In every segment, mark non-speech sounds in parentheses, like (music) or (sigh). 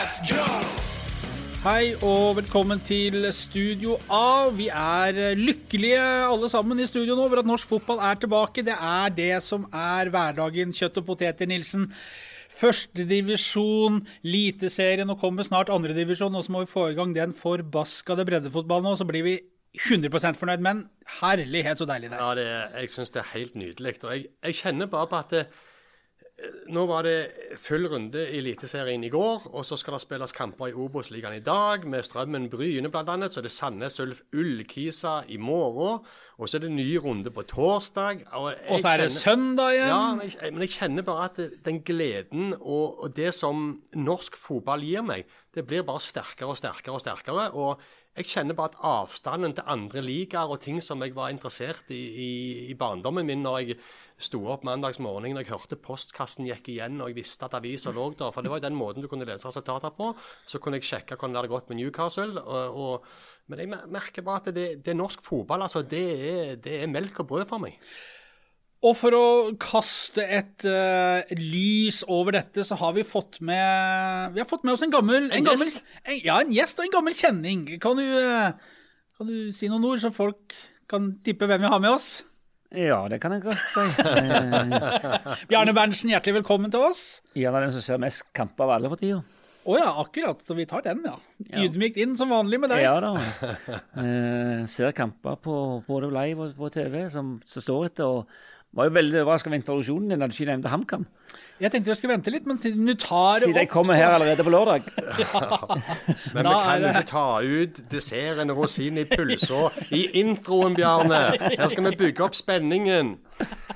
Let's go! Hei og velkommen til Studio A. Vi er lykkelige alle sammen i studio nå over at norsk fotball er tilbake. Det er det som er hverdagen. Kjøtt og poteter, Nilsen. Førstedivisjon, Eliteserien, og kommer snart andredivisjon. Og så må vi få i gang den forbaskede breddefotballen nå, så blir vi 100% fornøyd. Men herlighet, så deilig det er. Ja, det er, jeg syns det er helt nydelig. Og jeg, jeg kjenner bare på at det, nå var det full runde i Eliteserien i går, og så skal det spilles kamper i Obos-ligaen i dag, med Strømmen Bryne bl.a. Så er det Sandnes Ulf Ullkisa i morgen, og så er det ny runde på torsdag. Og, Og så er det søndag igjen. Ja, men jeg, men jeg kjenner bare at det, den gleden og, og det som norsk fotball gir meg, det blir bare sterkere og sterkere og sterkere. og jeg kjenner bare at avstanden til andre ligaer og ting som jeg var interessert i i, i barndommen min når jeg sto opp mandagsmorgen og jeg hørte postkassen gikk igjen og jeg visste at avisa lå der. For det var jo den måten du kunne lese resultater på. Så kunne jeg sjekke hvordan det hadde gått med Newcastle. Og, og, men jeg merker bare at det, det er norsk fotball. altså Det er, det er melk og brød for meg. Og for å kaste et uh, lys over dette, så har vi fått med Vi har fått med oss en gammel En gammel, gjest? en, ja, en gjest og en gammel kjenning. Kan du, eh, kan du si noen ord, så folk kan tippe hvem vi har med oss? Ja, det kan jeg godt si. (laughs) Bjarne Berntsen, hjertelig velkommen til oss. Gjerne den som ser mest kamper av alle for tida. Å ja, akkurat. Så vi tar den, ja. Ja. Ydmykt inn som vanlig med deg. Ja da. Eh, ser kamper på både live og på TV som, som står etter. og var jo veldig overraska over introduksjonen din da du ikke nevnte HamKam. Jeg tenkte vi skulle vente litt, men siden du tar Siden jeg kommer her allerede på lørdag. (laughs) (laughs) Men Da vi kan jo ikke ta ut desserten og rosinen i pølsa i introen, Bjarne. Her skal vi bygge opp spenningen.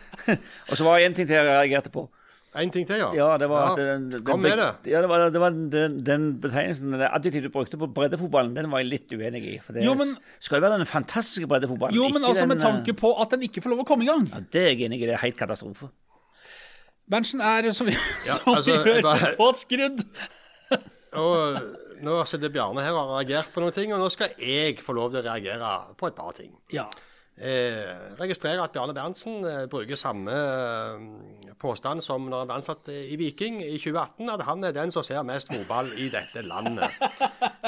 (laughs) Og så var det én ting til jeg reagerte på. En ting til, ja. Ja, det var Ja, at den, den, Kom med det. Ja, det var, det var den, den betegnelsen, det adjektivet du brukte på breddefotballen, den var jeg litt uenig i. For det Jo, men- skal jo være den fantastiske breddefotballen. Jo, men ikke altså den, med tanke på at den ikke får lov å komme i gang. Ja, Det er jeg enig i. Det er helt katastrofe. Berntsen er, som vi, Ja, (laughs) som altså, vi hører, bare- påskrudd. Og (laughs) nå sitter Bjarne her og har reagert på noen ting, og nå skal jeg få lov til å reagere på et par ting. Ja. Eh, registrerer at Bjarne Berntsen eh, bruker samme eh, påstand som når han ble ansatt i Viking i 2018, at han er den som ser mest fotball i dette landet. (laughs)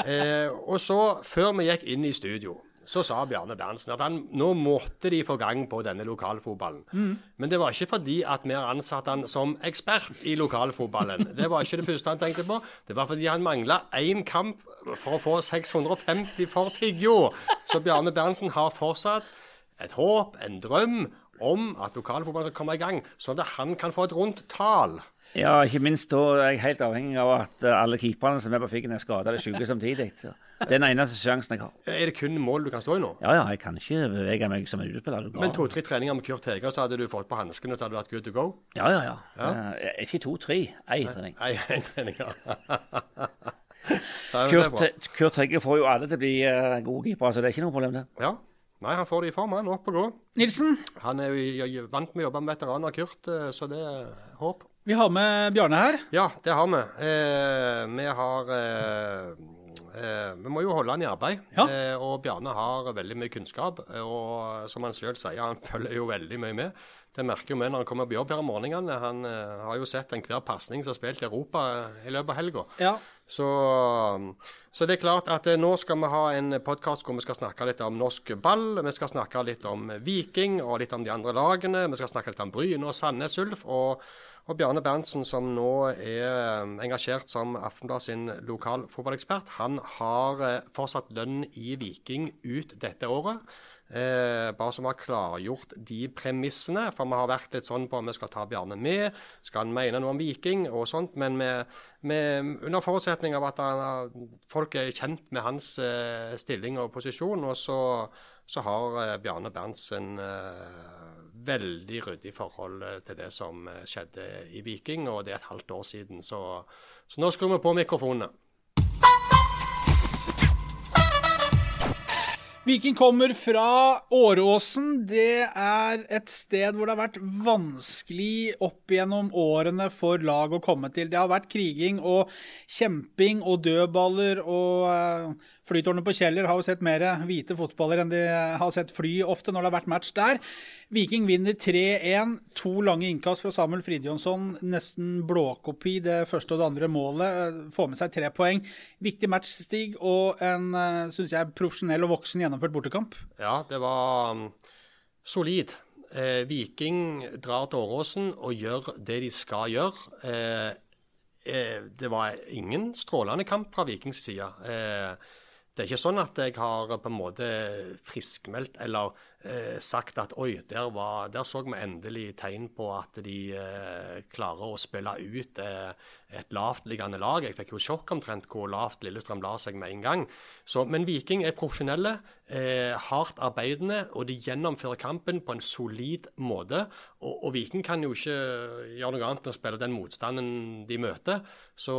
Eh, og så, før vi gikk inn i studio, så sa Bjarne Berntsen at han, nå måtte de få gang på denne lokalfotballen. Men det var ikke fordi at vi har ansatt han som ekspert i lokalfotballen. Det var ikke det første han tenkte på. Det var fordi han mangla én kamp for å få 650 for Figgjo. Så Bjarne Berntsen har fortsatt et håp, en drøm om at lokalfotballen skal komme i gang, sånn at han kan få et rundt tall. Ja, ikke minst da er jeg helt avhengig av at eh, alle keeperne som er på Figgen, er skada eller syke samtidig. Så det er den eneste sjansen jeg har. Er det kun mål du kan stå i nå? Ja, ja, jeg kan ikke bevege meg som en utespiller. Men to-tre treninger med Kurt Hege, så hadde du fått på hanskene, så hadde du vært good to go? Ja, ja, ja. Eh, Ikke to-tre. Én trening. Én trening, ja. (laughs) Ja, er. Kurt, Kurt Hegge får jo alle til å bli eh, gode keepere, så det er ikke noe problem, det. Ja. Nei, han får det i form, han. Opp og gå. Nilsen, Han er jo vant med å jobbe med veteraner, Kurt, eh, så det er håp. vi har med Bjarne her. Ja, det har vi. Eh, vi har eh, eh, Vi må jo holde han i arbeid. Ja. Eh, og Bjarne har veldig mye kunnskap. Og som han sjøl sier, han følger jo veldig mye med. Det merker jo vi når han kommer på jobb her om morgenene. Han uh, har jo sett enhver pasning som er spilt i Europa eh, i løpet av helga. Ja. Så, så det er klart at eh, nå skal vi ha en podkast hvor vi skal snakke litt om norsk ball. Vi skal snakke litt om Viking og litt om de andre lagene. Vi skal snakke litt om Bryne og Sandnes Ulf. Og, og Bjarne Berntsen, som nå er eh, engasjert som Aftenblad sin lokalfotballekspert, han har fortsatt lønn i Viking ut dette året. Eh, bare som har klargjort de premissene. For vi har vært litt sånn på om vi skal ta Bjarne med, skal han mene noe om Viking og sånt. Men med, med, under forutsetning av at han, folk er kjent med hans eh, stilling og posisjon. Og så, så har eh, Bjarne Berntsen eh, veldig ryddig forhold eh, til det som eh, skjedde i Viking, og det er et halvt år siden. Så, så nå skrur vi på mikrofonene. Viking kommer fra Åråsen. Det er et sted hvor det har vært vanskelig opp gjennom årene for lag å komme til. Det har vært kriging og kjemping og dødballer og eh, Flytårnet på Kjeller har jo sett mer hvite fotballer enn de har sett fly ofte når det har vært match der. Viking vinner 3-1. To lange innkast fra Samuel Fridjonsson. Nesten blåkopi det første og det andre målet. Får med seg tre poeng. Viktig match, Stig, og en synes jeg, profesjonell og voksen gjennomført bortekamp. Ja, det var um, solid. Eh, Viking drar til Åråsen og gjør det de skal gjøre. Eh, eh, det var ingen strålende kamp fra Vikings side. Eh, det er ikke sånn at jeg har på en måte friskmeldt eller eh, sagt at oi, der, var, der, så vi endelig tegn på at de eh, klarer å spille ut eh, et lavtliggende lag. Jeg fikk jo sjokk omtrent hvor lavt Lillestrøm la seg med en gang. Så, men Viking er profesjonelle, eh, hardt arbeidende, og de gjennomfører kampen på en solid måte. Og, og, Viking kan jo ikke gjøre noe annet enn å spille den motstanden de møter. Så,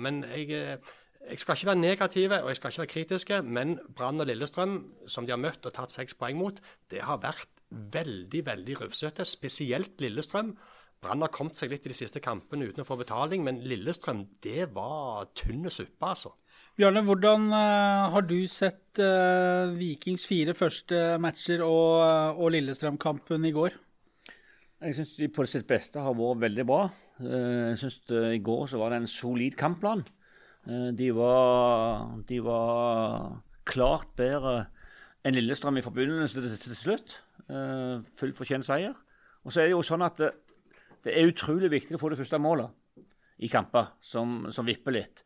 men jeg eh, jeg skal ikke være negative og jeg skal ikke være kritiske, men Brann og Lillestrøm, som de har møtt og tatt seks poeng mot, det har vært veldig veldig rufsete. Spesielt Lillestrøm. Brann har kommet seg litt i de siste kampene uten å få betaling, men Lillestrøm, det var tynne suppe, altså. Bjarne, hvordan uh, har du sett uh, Vikings fire første matcher og, uh, og Lillestrøm-kampen i går? Jeg syns de på sitt beste har vært veldig bra. Jeg syns i går så var det en solid kampplan. Eh, de var, de var klart bedre enn Lillestrøm i forbindelse til, slutt. Full Fullt fortjent seier. Og så er det jo sånn at det, det, er utrolig viktig å få det første målet i kamper som, som vipper litt.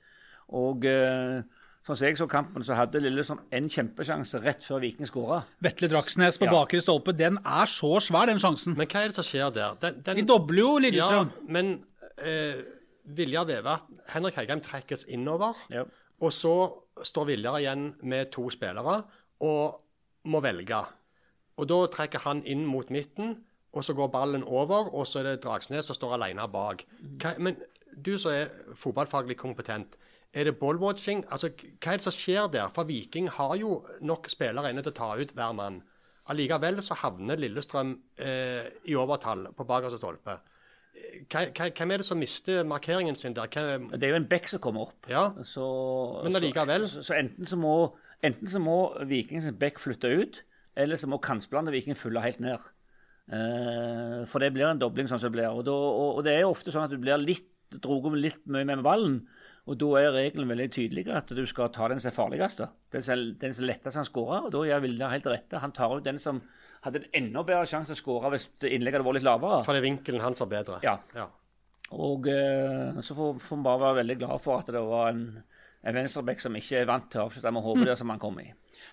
Og uh, sånn som jeg så kampen, så hadde Lillestrøm en kjempesjanse rett før Viking skåra. Vetle Draksnes på ja. bakre stolpe, den er så svær, den sjansen. Men hva er det som skjer der? Den, den... De dobler jo Lillestrøm. Ja, men... Uh Viljar Veve Henrik Heggheim trekkes innover. Ja. Og så står Viljar igjen med to spillere og må velge. Og Da trekker han inn mot midten, og så går ballen over, og så er det Dragsnes som står alene bak. Hva, men du som er fotballfaglig kompetent, er det ballwatching? Altså, hva er det som skjer der? For Viking har jo nok spillere inne til å ta ut hver mann. Allikevel så havner Lillestrøm eh, i overtall på bakerste stolpe hvem er det som mister markeringen sin der? Hvem... Det er jo en bekk som kommer opp. Ja, så, Men allikevel. Så, så, så, enten så må, enten så må Vikings bekk flytte ut, eller så må kantspillerne Viking fylle helt ned. Uh, for det blir en dobling sånn som det blir. Og, da, og, og, det er jo ofte sånn at du blir litt droget litt mye med ballen. Og da er regelen veldig tydelig at du skal ta den som er farligste. Den som, er lettest han skårer. Og da gjør Vilde helt rette. Han tar ut den som hadde en enda bedre sjanse til å skåre hvis innlegget hadde vært litt lavere. Fordi vinkelen hans var bedre. Ja. ja. Og eh, så får vi bare være veldig glad for at det var en, en venstreback som ikke er vant til å avslutte med hodet mm. der som han kom i.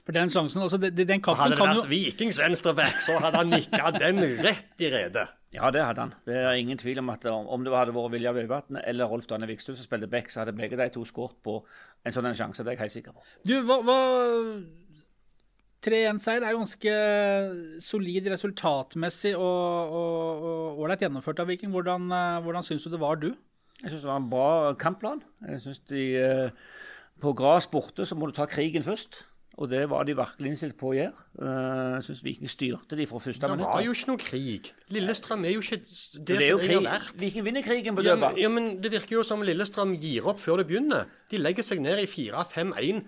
For den sjansen, altså, den, den kampen Hadde det vært jo... Vikings venstreback, så hadde han nikka den rett i redet. Ja, det hadde han. Det er ingen tvil om at om det hadde vært Vilja Vevatn eller Rolf Danne Vikstuen som spilte back, så hadde begge de to skåret på en sånn sjanse. Det er jeg helt sikker på. Du, hva, hva 3-1-seier er ganske solid resultatmessig og ålreit gjennomført av Viking. Hvordan, eh, hvordan syns du det var, du? Jeg syns det var en bra kampplan. Jeg synes de, eh, På gress borte så må du ta krigen først. Og det var de virkelig innstilt på å gjøre. Uh, jeg syns Viking styrte de fra første minutt. Det var jo ikke noe krig. Lillestrøm er jo ikke det, det er jo krig. vært. Viking vinner krigen på Døba. Ja, ja, men det virker jo som Lillestrøm gir opp før det begynner. De legger seg ned i 4-5-1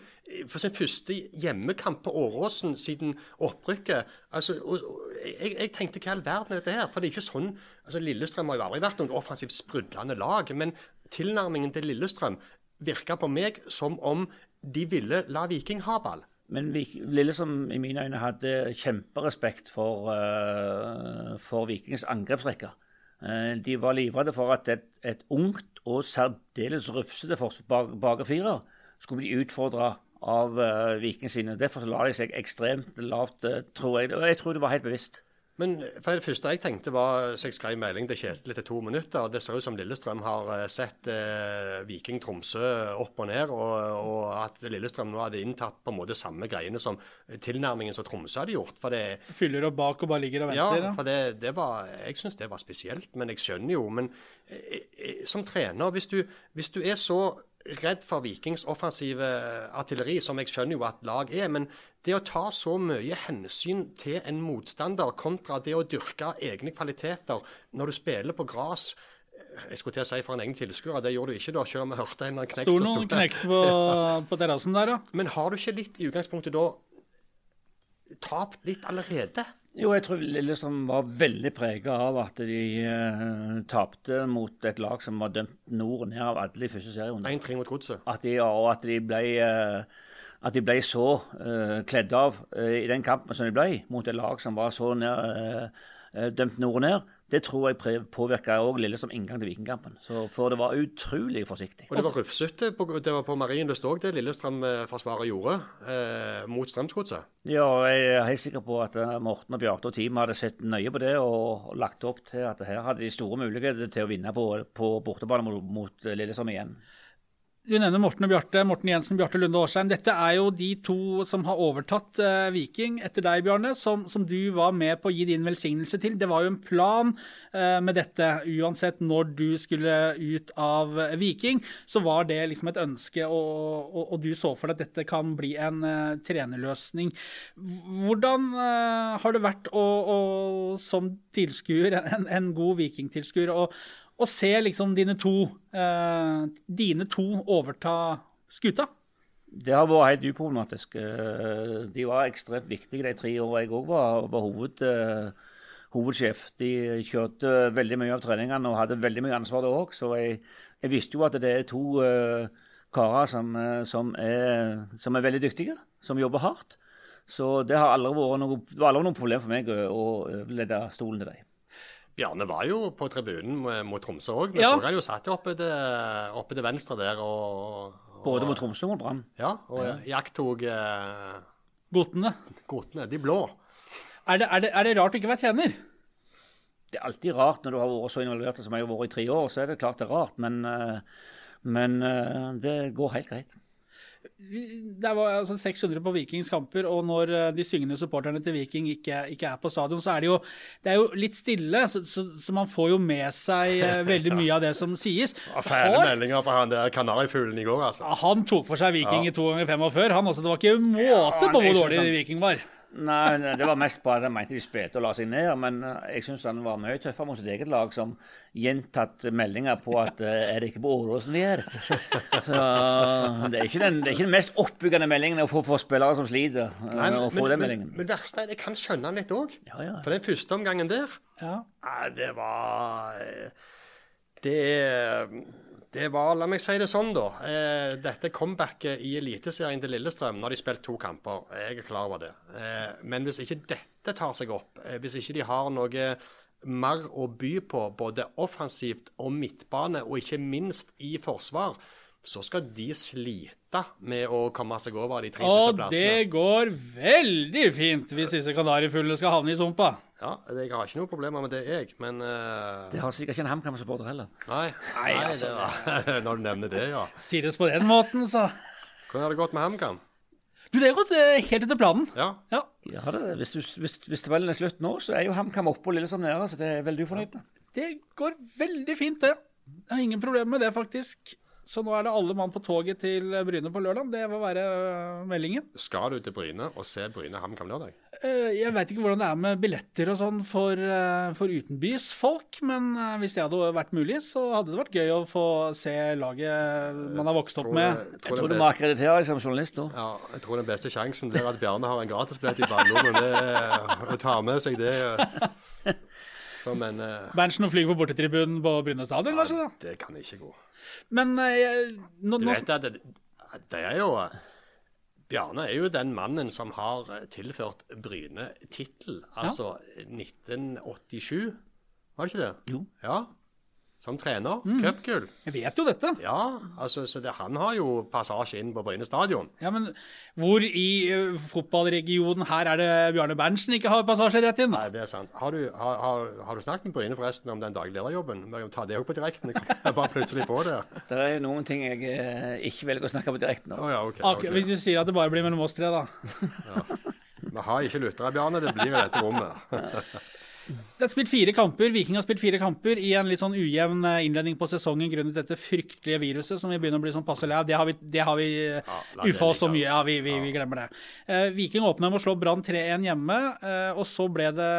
på sin første hjemmekamp på Åråsen siden opprykket. Altså, og, og, jeg, jeg, tenkte hva i all verden er dette her? For det er ikke sånn altså Lillestrøm har jo aldri vært noe offensivt sprudlende lag. Men tilnærmingen til Lillestrøm virka på meg som om de ville la Viking ha ball. Men Lille, som i mine øyne hadde kjemperespekt for, uh, for Vikings angrepsrekke. Uh, de var livredde for at et, et ungt og særdeles rufsete bakerfirer skulle bli utfordra av uh, Vikings sine. Derfor la de seg ekstremt lavt, tror jeg. Og jeg tror det var helt bevisst. Men for Det første jeg tenkte var så jeg skrev melding til Kjetil etter to minutter. Det ser ut som Lillestrøm har eh, sett eh, Viking Tromsø opp og ned, og, og, at Lillestrøm nå hadde inntatt på en måte samme greiene som tilnærmingen som Tromsø hadde gjort. For det, Fyller opp bak og bare ligger og venter? Ja, for det, det var, jeg syns det var spesielt. Men jeg skjønner jo. Men eh, eh som trener, hvis du, hvis du er så redd for Vikings offensive artilleri, som jeg skjønner jo at lag er. Men det å ta så mye hensyn til en motstander kontra det å dyrke egne kvaliteter når du spiller på gress Jeg skulle til å si for en egen tilskuer, det gjorde du ikke da, selv om jeg hørte en knekt Sto noen knekt på, (laughs) på terrassen der, ja. Men har du ikke litt i utgangspunktet da tapt litt allerede? Jo, jeg tror Lillestrøm var veldig prega av at de uh, tapte mot et lag som var dømt nord og ned av alle i første serierunde. 1-3 mot Godset. At de, og at de ble, uh, at de ble så uh, kledd av uh, i den kampen som de ble, mot et lag som var så ned, dømt nord og ned, det tror jeg påvirka òg Lillestrøm inngang til Vikingkampen. Så For det var utrolig forsiktig. Og det var rufsete. på- Det var på Marienlyst òg, det Lillestrøm-forsvaret gjorde eh, mot Strømsgodset. Ja, jeg er helt sikker på at eh, Morten og Bjarte og teamet hadde sett nøye på det og, og lagt opp til at her hadde de store muligheter til å vinne på, på bortebane mot, mot Lillestrøm igjen. Du nevner Morten og Bjarte. Morten Jensen, Bjarte Lunde Årsheim. Dette er jo de to som har overtatt eh, Viking etter deg, Bjarne, som, som du var med på å gi din velsignelse til. Det var jo en plan eh, med dette. Uansett når du skulle ut av Viking, så var det liksom et ønske, og, og, og du så for deg at dette kan bli en eh, trenerløsning. Hvordan eh, har det vært å, å, som tilskuer, en, en god vikingtilskuer, å å se liksom dine to, eh, dine to overta skuta? Det har vært helt uproblematisk. Eh, De var ekstremt viktige de tre årene jeg òg var, var hoved, eh, hovedsjef. De kjørte veldig mye av treningene og hadde veldig mye ansvar der òg. Så jeg, jeg visste jo at det er to uh, karer som, som, er, som er veldig dyktige, som jobber hardt. Så det har aldri vært noe, det var aldri noe problem for meg å å overlede stolen til dem. Bjarne var jo på tribunen mot- Tromsø òg. Vi Ja. så han jo satt oppe til, oppe til venstre der og, og Både mot Tromsø og mot Brann. Ja, og iakttok eh, Gotene. godtene. De blå. Er det, er, det, er det rart å ikke være tjener? Det er alltid rart når du har vært så involvert som jeg har vært i tre år. Så er det klart det er rart, men, eh, men eh, det går helt greit. Det var altså 600 på Vikings kamper, og når eh, de syngende supporterne til Viking ikke, ikke er på stadion, så er det jo, det er jo litt stille. Så, så, så man får jo med seg eh, (laughs) veldig mye av det som sies. Ja, Fæle meldinger fra han der kanarifuglen i går, altså. Han tok for seg Viking i to ganger 45, han også. Det var ikke måte på hvor dårlig han- Viking var. Nei, nei, det var mest på at jeg mente de spilte og la seg ned. Men eh, jeg syns han var mye tøffere mot sitt eget lag, som gjentatt meldinger på at eh, er det ikke på Åråsen vi er? (laughs) Så det er ikke den, det er ikke den mest oppbyggende meldingen å få for spillere som sliter. Nei, men, å men, få men, den meldingen. men verste er jeg kan skjønne han litt òg. Ja, ja. For den første omgangen der, Ja. eh, det var eh, Det det var, la meg si det sånn, da. Eh, dette comebacket i Eliteserien til Lillestrøm, når de spilte to kamper, jeg er klar over det. Eh, men hvis ikke dette tar seg opp, eh, hvis ikke de har noe mer å by på, både offensivt og midtbane, og ikke minst i forsvar, så skal de slite med å komme seg over de tre siste Og det går veldig fint hvis disse kanarifuglene skal havne i sumpa. Ja, jeg har ikke noe problemer med det, jeg, men uh... Det har sikkert ikke en HamKam-supporter heller. Nei, nei, det var, (laughs) når du nevner det, ja. Sier det på den måten, så Hvordan har det gått med HamKam? Du, det har gått eh, helt etter planen. Ja. Ja. Ja, det, hvis, du, hvis, hvis tabellen er slutt nå, så er jo HamKam oppe og Lillestrøm nede. Så det er veldig ufornøyd med. Det går veldig fint, det. Jeg har ingen problemer med det, faktisk. Så nå er det alle mann på toget til Bryne på lørdag. Det må være øh, meldingen. Skal du til Bryne og se Bryne HamKam lørdag? Eh, Jeg veit ikke hvordan det er med billetter og sånn for, eh, for utenbysfolk, men eh, hvis det hadde vært mulig, så hadde det vært gøy å få se laget man har vokst opp Tror med. tror Jeg tror du må akkreditere deg som journalist da. Ja, jeg tror den beste sjansen er at Bjarne har en gratisbillett i ballommen. og tar å ta med seg det som en uh... Berntsen og flyr på bortetribunen på Bryne stadion, kanskje? da. Det kan ikke gå. Men uh, nå, Du vet at det, det er jo Bjarne er jo den mannen som har tilført Bryne tittel. Altså 1987, var det ikke det? Jo. Ja. Som trener. Mm. Cupgull. Jeg vet jo dette. Ja, altså, så det, han har jo passasje inn på Bryne stadion. Ja, Men hvor i uh, fotballregionen her er det Bjarne Berntsen ikke har passasje rett inn? Nei, det er sant. Har du, har, har, har du snakket med Bryne forresten om den daglederjobben? Vi kan ta det òg på direkten. Jeg bare plutselig på det. (laughs) Det er noen ting jeg eh, ikke velger å snakke på direkten om. om. ja, okay, okay. Hvis du sier at det bare blir mellom oss tre, da. Vi har ikke lyttere, Bjarne. Det blir i dette rommet. (laughs) Det er spilt fire kamper. Viking har spilt fire kamper i en litt sånn ujevn eh, innledning på sesongen grunnet dette fryktelige viruset som vi begynner å bli sånn passe lei av. Det har vi, det har vi ja, ufa uffa oss så mye. Ja, vi, vi, vi glemmer det. Uh, Viking åpna med å slå Brann 3-1 hjemme, uh, og så ble det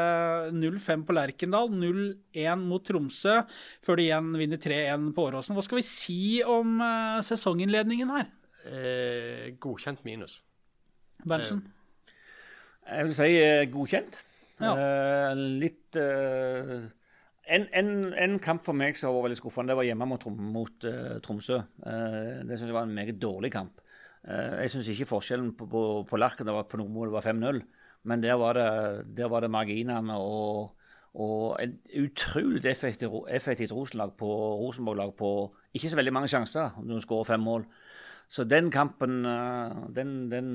0-5 på Lerkendal, 0-1 mot Tromsø, før de igjen vinner 3-1 på Åråsen. Hva skal vi si om uh, sesonginnledningen her, Eh, godkjent minus. Berntsen? Jeg vil si eh, godkjent. Eh, litt eh, en, en, en kamp for meg som var veldig skuffende, det var hjemme mot, mot eh, Tromsø. Eh, det syns jeg var en meget dårlig kamp. Eh, jeg syns ikke forskjellen på, på, på Larken var på noe mål var 5-0, men der var det, der var det marginene og, og et utrolig effektivt, effektivt Rosenborg på, Rosenborg-lag på ikke så veldig mange sjanser når du skårer fem mål. Så den kampen den, den,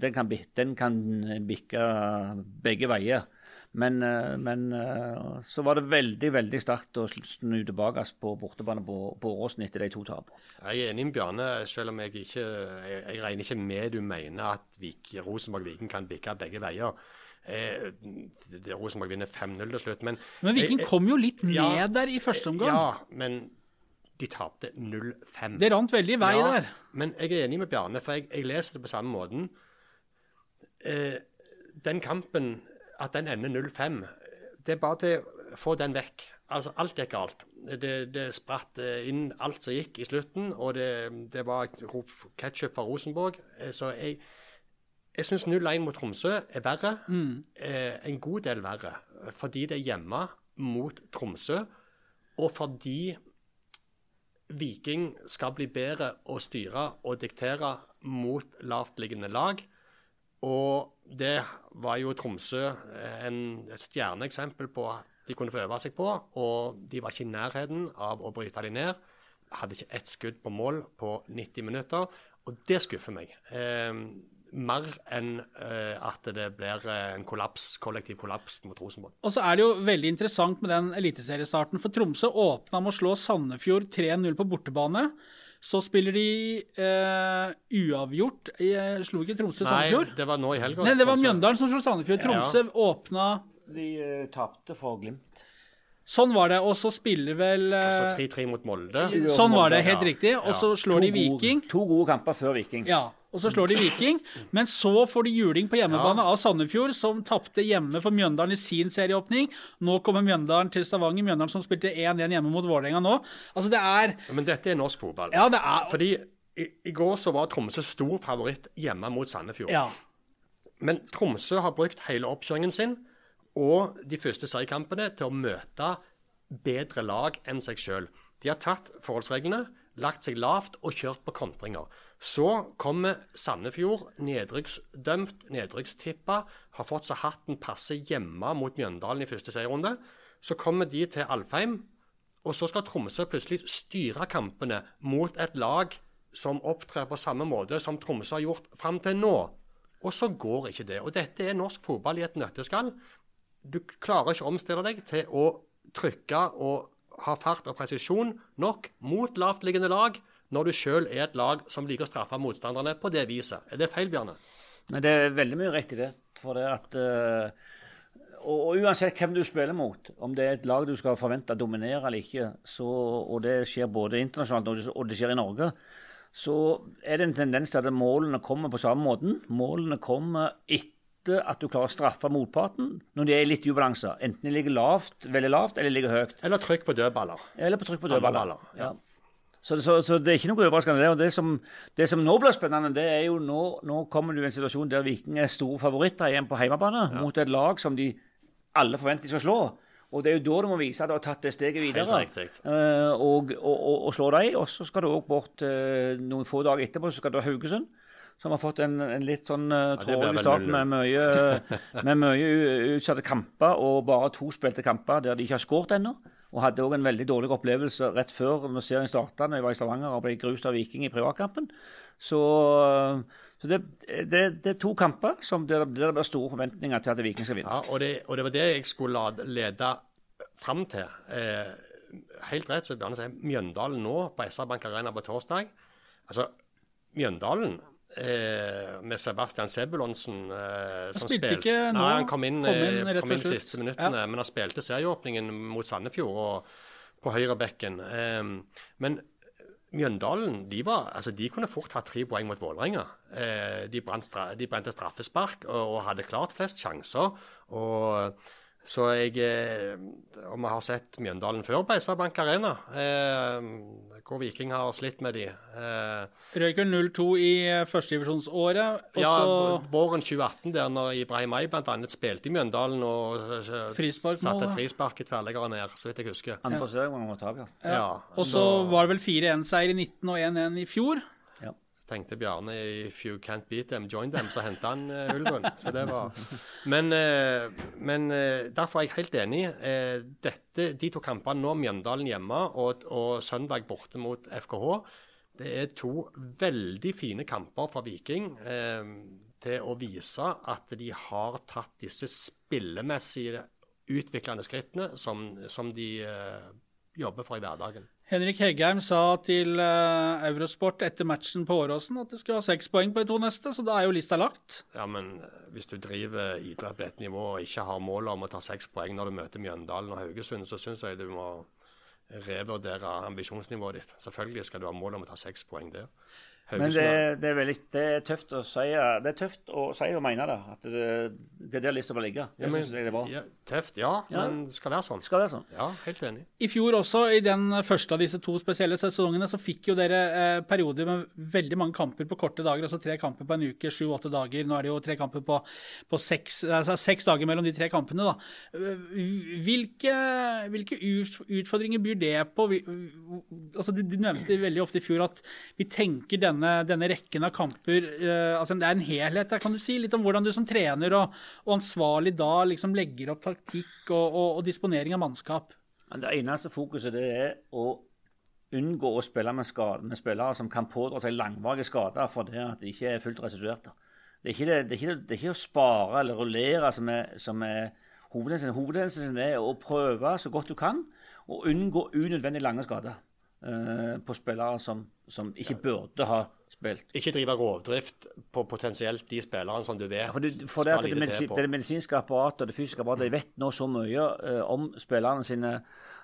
den, kan, den kan bikke begge veier. Men, eh, men eh, så var det veldig veldig sterkt å snu tilbake på bortebane på, på Åråsen etter de to tapene. Jeg er enig med Bjarne, selv om jeg ikke Jeg, jeg regner ikke med du mener at Vik, Rosenborg Viking kan bikke begge veier. Eh, Rosenborg vinner 5-0 til slutt, men Men Viking jeg- kom jo litt ned ja, der i første omgang. Ja, men de tapte 0-5. Det rant veldig i vei Ja, der. Men jeg er enig med Bjarne, for jeg, jeg leser det på samme måten. Eh, den kampen, at den ender 0-5, det er bare til å få den vekk. Altså, alt gikk galt. Det, det spratt eh, inn alt som gikk i slutten, og det, det var ketsjup fra Rosenborg. Eh, Så jeg, jeg syns 0-1 mot Tromsø er verre. Eh, en god del verre. Fordi det er hjemme mot Tromsø, og fordi Viking skal bli bedre å styre og diktere mot lavtliggende lag. Og det var jo Tromsø eh, en, et stjerneeksempel på at de kunne få øve seg på. Og de var ikke i nærheten av å bryte de ned. Hadde ikke ett skudd på mål på 90 minutter. Og det skuffer meg. Eh, mer enn eh, at det blir eh, en kollaps, kollektiv kollaps mot Rosenborg. Og så er det jo veldig interessant med den eliteseriestarten. For Tromsø åpna med å slå Sandefjord 3-0 på bortebane. Så spiller de eh, uavgjort. Jeg slo ikke Tromsø Nei, det var nå i helga. Nei, det var Mjøndalen som slo Sandefjord. Tromsø åpna De uh, tapte for Glimt. Sånn var det. Og så spiller vel Altså 3-3 mot Molde. Sånn var det, helt riktig. Og så slår de Viking. To gode kamper før Viking. Ja, og så slår de Viking. Men så får de juling på hjemmebane av Sandefjord, som tapte hjemme for Mjøndalen i sin serieåpning. Nå kommer Mjøndalen til Stavanger. Mjøndalen som spilte 1-1 hjemme mot Vålerenga nå. Altså, det er Men dette er norsk fotball. Ja, det er Fordi i, i går så var Tromsø stor favoritt hjemme mot Sandefjord. Ja. Men Tromsø har brukt hele oppkjøringen sin og de første seriekampene til å møte bedre lag enn seg sjøl. De har tatt forholdsreglene, lagt seg lavt og kjørt på kontringer. Så kommer Sandefjord, nedrykksdømt, nedrykkstippa, har fått så hatten passe hjemme mot Mjøndalen i første serierunde. Så kommer de til Alfheim, og så skal Tromsø plutselig styre kampene mot et lag som opptrer på samme måte som Tromsø har gjort fram til nå. Og så går ikke det. Og dette er norsk fotball i et nøtteskall. Du klarer ikke å omstille deg til å trykke og ha fart og presisjon nok mot lavtliggende lag når du sjøl er et lag som liker å straffe motstanderne på det viset. Er det feil, Bjarne? Men det er veldig mye rett i det. For det at eh, og, og uansett hvem du spiller mot, om det er et lag du skal forvente dominere eller ikke, så, og det skjer både internasjonalt og det, og det skjer i Norge, så er det en tendens til at målene kommer på samme måten. Målene kommer etter at du klarer å straffe motparten når de er litt i ubalanse. Enten de ligger lavt, veldig lavt eller ligger høyt. Eller trykk på dødballer. Eller på trykk på dødballer. baller, ja. Ja. Så, så, så det er ikke noe overraskende. det. Og det som, det som nå blir spennende, det er jo nå, nå kommer du i en situasjon der Viking er store favoritter igjen på hjemmebane mot et lag som de alle forventer de skal slå. Og det er jo da du må vise at du har tatt det steget videre. Eh, og, og, og, og slå dem. Og så skal du òg bort uh, noen få dager etterpå, så skal du ha Haugesund. Som har fått en, en litt sånn uh, det blir trådlig start med mye, (laughs) med mye utsatte kamper og bare to spilte kamper der de ikke har skåret ennå. Og hadde òg en veldig dårlig opplevelse rett før når serien starta, når jeg var i Stavanger og ble grust av Viking i privatkampen. Så, så det, det, det er to kamper som der, der det blir store forventninger til at Viking skal vinne. Ja, og det, og det var det jeg skulle lede fram til. Eh, helt rett, som Bjarne sier. Mjøndalen nå på SR Bank Arena på torsdag. Altså, Mjøndalen eh, med Sebastian Sebulonsen. Eh, som spilte ikke nå. Nei, han kom inn, Kom inn eh, rett kom inn siste minuttene, Ja. men han spilte serieåpningen mot Sandefjord og på høyrebekken. Eh, men Mjøndalen de, var, altså de kunne fort hatt tre poeng mot Vålerenga. Eh, de, de brente straffespark og hadde klart flest sjanser. Og, så jeg eh, Og vi har sett Mjøndalen før på SR-Bank Arena, eh, hvor Viking har slitt med de. Eh, Røyker 0-2 i eh, førstedivisjonsåret. Ja, våren 2018, der når Ibrahim Ay bl.a. spilte i Mjøndalen og eh, satte et frispark i tverrleggeren ned, så vidt jeg husker. Andre forsøk må man ta, ja. Ja, Og så var det vel 4-1-seier i 19 og 1-1 i fjor. Tenkte Bjarne if you can't beat them, join them, så henta han uh, ulven. Så det var Men, uh, men uh, derfor er jeg helt enig. Dette, de to kampene nå, Mjøndalen hjemme og, og søndag borte mot FKH, det er to veldig fine kamper fra Viking til å vise at de har tatt disse spillemessige utviklende skrittene som, som de jobber for i hverdagen. Henrik Heggheim sa til eh, Eurosport etter matchen på Åråsen at det skulle ha seks poeng på de to neste, så da er jo lista lagt. Ja, men eh, hvis du driver idrett på et nivå og ikke har mål om å ta seks poeng når du møter Mjøndalen og Haugesund, så syns jeg du må revurdere ambisjonsnivået ditt. Selvfølgelig skal du ha mål om å ta seks poeng der. Men det, det er veldig det er tøft å si Det er tøft å si og mene det. At det, det er der lista bør ligge. Det Ja, men- synes jeg det er bra. Ja, tøft, ja, Ja. men det skal være sånn. Skal være sånn. Ja, helt enig. I fjor også, i den første av disse to spesielle sesongene, så fikk jo dere eh, perioder med veldig mange kamper på korte dager. Altså tre kamper på en uke, sju-åtte dager. Nå er det jo tre kamper på, på seks, altså seks dager mellom de tre kampene. da. Eh, Hvilke, hvilke utfordringer byr det på? Vi, altså du, du nevnte veldig ofte i fjor at vi tenker denne, denne rekken av kamper uh, altså Det er en helhet der, kan du si. Litt om hvordan du som trener og, og ansvarlig da liksom legger opp taktikk og, og, og disponering av mannskap. Det eneste fokuset det er å unngå å spille med, skade, med spillere som kan pådra seg langvarige skader fordi de ikke er fullt restituerte. Det det, det, det er ikke å spare eller rullere som er, som er hovedhendelsen. Hovedhendelsen er å prøve så godt du kan å unngå unødvendig lange skader på spillere som, som ikke burde ha spilt. Ikke drive rovdrift på potensielt de spillerne som du vet For det, for det, skal lide til på. det, det medisinske apparatet og det fysiske apparatet de vet nå så mye uh, om spillerne sine,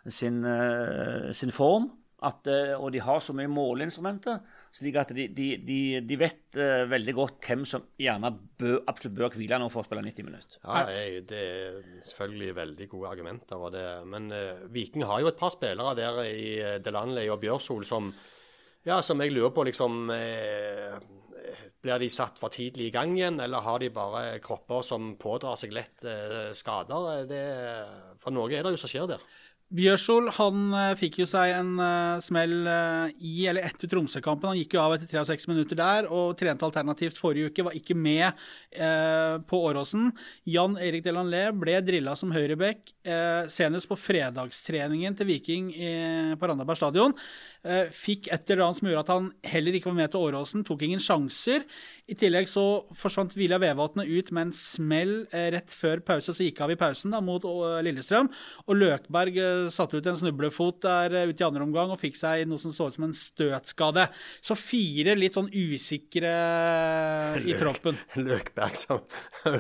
sin, uh, sin form, at, uh, og de har så mye måleinstrumenter, slik at de, de, de, de vet uh, veldig godt hvem som gjerne bør, absolutt bør hvile nå for å spille 90 minutter. Ja, Det er selvfølgelig veldig gode argumenter. Det, men uh, Viking har jo et par spillere der i uh, Delanley og Bjørsol som ja, som jeg lurer på liksom Blir de satt for tidlig i gang igjen, eller har de bare kropper som pådrar seg lett skader? Det, for noe er det jo som skjer der. Bjørsol han eh, fikk jo seg en uh, smell uh, i eller etter Tromsø-kampen. Han gikk jo av etter 63 minutter der og trente alternativt forrige uke. Var ikke med uh, på Åråsen. Jan Erik Delanlé ble drilla som høyreback senest på fredagstreningen til Viking i, på Randaberg stadion. Fikk et eller annet som gjorde at han heller ikke var med til Åråsen. Tok ingen sjanser. I tillegg så forsvant Vilja Vevatnet ut med en smell rett før pause, så gikk av i pausen da, mot Lillestrøm. Og Løkberg satte ut en snublefot der eh, ute i andre omgang og fikk seg noe som så ut som en støtskade. Så fire litt sånn usikre i i troppen. (laughs) Løkberg som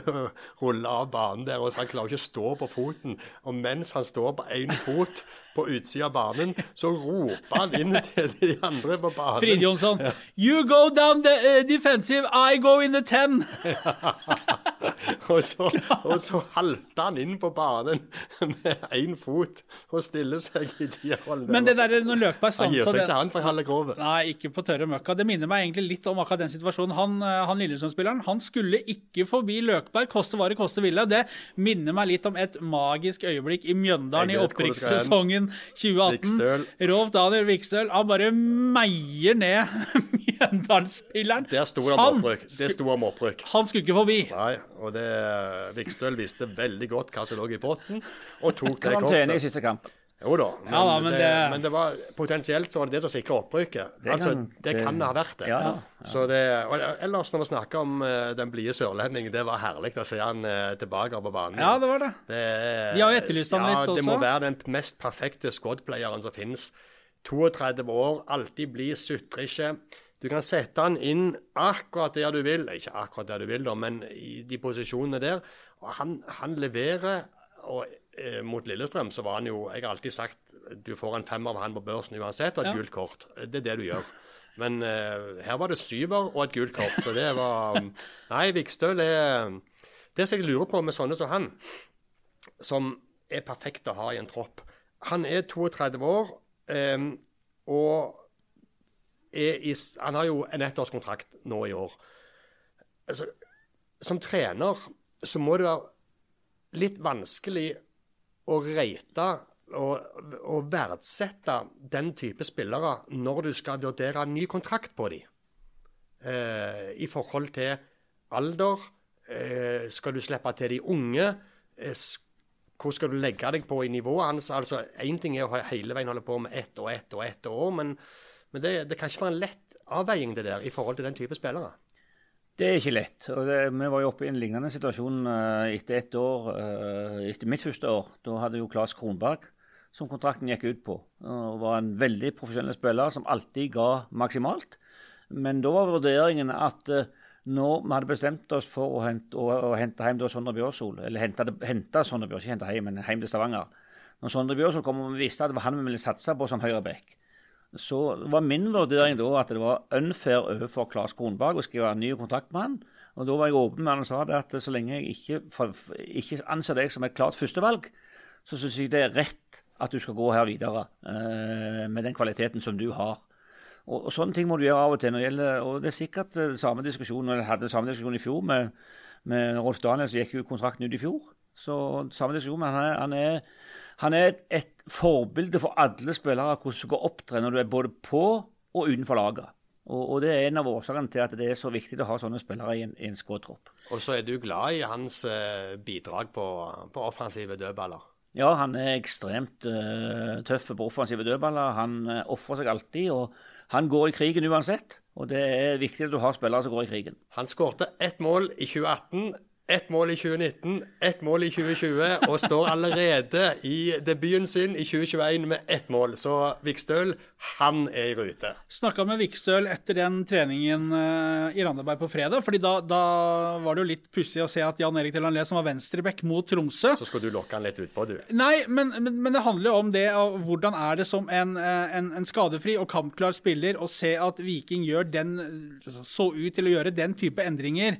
(laughs) ruller av banen der, og så han klarer ikke å stå på foten. Og mens han står på én fot på utsida av banen, så roper han inn til de andre på banen. Fride Jonsson. You go down the uh, defensive, I go in the ten. (laughs) og, så, og så halter han inn på banen med én fot og stiller seg i tierrollen. Men det der når Løkberg Han gir seg ikke, han, for halve grovet. Nei, ikke på tørre møkka. Det minner meg egentlig litt om akkurat den situasjonen. Han, eh, han Lillesund-spilleren han skulle ikke forbi Løkberg, koste hva det koste ville. Det minner meg litt om et magisk øyeblikk i Mjøndalen i Jeg opprykkssesongen 2018. Rolf Daniel Vikstøl han bare meier ned (laughs) Mjøndalen-spilleren. Det sto Han, om opprykk. han skulle ikke forbi. Nei, og det Vikstøl visste veldig godt hva som lå i potten, og tok det Karantene i kortet. siste kamp. Jo da, men, Ja da, men det, det- men det var potensielt så var det det som sikra opprykket. Det altså, kan- det, det- kan det ha vært det. Ja, ja. Så det og ellers, når vi snakker om uh, den blide sørlendingen, det var herlig å se han uh, tilbake på banen. Ja, det var det. Det De har jo etterlyst han ja, litt Det må være den mest perfekte squad-playeren som finnes. 32 år, alltid blid, sutrer ikke. Du kan sette han inn akkurat der du vil. Ikke akkurat der du vil, da, men i de posisjonene der. Og han, han leverer. og eh, Mot Lillestrøm så var han jo Jeg har alltid sagt du får en femmer av han på børsen uansett, og et Ja. gult kort. Det er det du gjør. Men eh, her var det syver og et gult kort, så det var (laughs) Nei, Vikstøl er Det som jeg lurer på med sånne som han, som er perfekt å ha i en tropp Han er 32 år eh, og er i, Han har jo en ettårskontrakt nå i år. Altså, som trener så må det være litt vanskelig å rate og, og verdsette den type spillere når du skal vurdere ny kontrakt på dem. Eh, I forhold til alder. Eh, skal du slippe til de unge? Eh, hvor skal du legge deg på i nivået hans? Altså, Én ting er å hele veien holde på med ett og ett og ett år, men, men det, det kan ikke være en lett avveiing det der i forhold til den type spillere. Det er ikke lett. og det, Vi var jo oppe i en lignende situasjon eh, etter ett år, eh, etter mitt første år. Da hadde jo Claes Kronberg som kontrakten gikk ut på. Og var en veldig profesjonell spiller som alltid ga maksimalt. Men da var vurderingen at eh, når vi hadde bestemt oss for å hente, å, å hente hjem Sondre Bjørsol, eller hente, hente Sondre Bjørsol, ikke hente hjem, men hjem til Stavanger Når Sondre Bjørsol kom og vi visste at det var han vi ville satse på som høyreback, så var min vurdering da at det var unfair overfor Claes Kronberg å skrive en ny kontrakt med han. Og da var jeg åpen med han og sa det at så lenge jeg ikke, ikke anser deg som et klart førstevalg, så syns jeg det er rett at du skal gå her videre eh, med den kvaliteten som du har. Og, og Sånne ting må du gjøre av og til. når det gjelder, og Det er sikkert eh, samme diskusjon når jeg hadde samme diskusjon i fjor med, med Rolf Daniel, som gikk jo kontrakten ut i fjor. Så samme diskusjon, men han er, han er, han er et, et forbilde for alle spillere hvordan du skal opptre når du er både på og utenfor laget. Og, og det er en av årsakene til at det er så viktig å ha sånne spillere i en, i en skåtropp. Og så er du glad i hans uh, bidrag på, på offensive dødballer. Ja, han er ekstremt uh, tøff på offensive dødballer. Han uh, ofrer seg alltid, og han går i krigen uansett. Og det er viktig at du har spillere som går i krigen. Han skårte ett mål i 2018, ett mål i 2019, ett mål i 2020, og står allerede i debuten sin i 2021 med ett mål. Så Vikstøl, han er i rute. Snakka med Vikstøl etter den treningen eh, i Randaberg på fredag. fordi da, da var det jo litt pussig å se at Jan Erik Delanlé, som var venstreback mot Tromsø Så skal du lokke han litt utpå, du. Nei, men, men, men det handler jo om det. Hvordan er det som en, eh, en, en skadefri og kampklar spiller å se at Viking gjør den, så ut til å gjøre den type endringer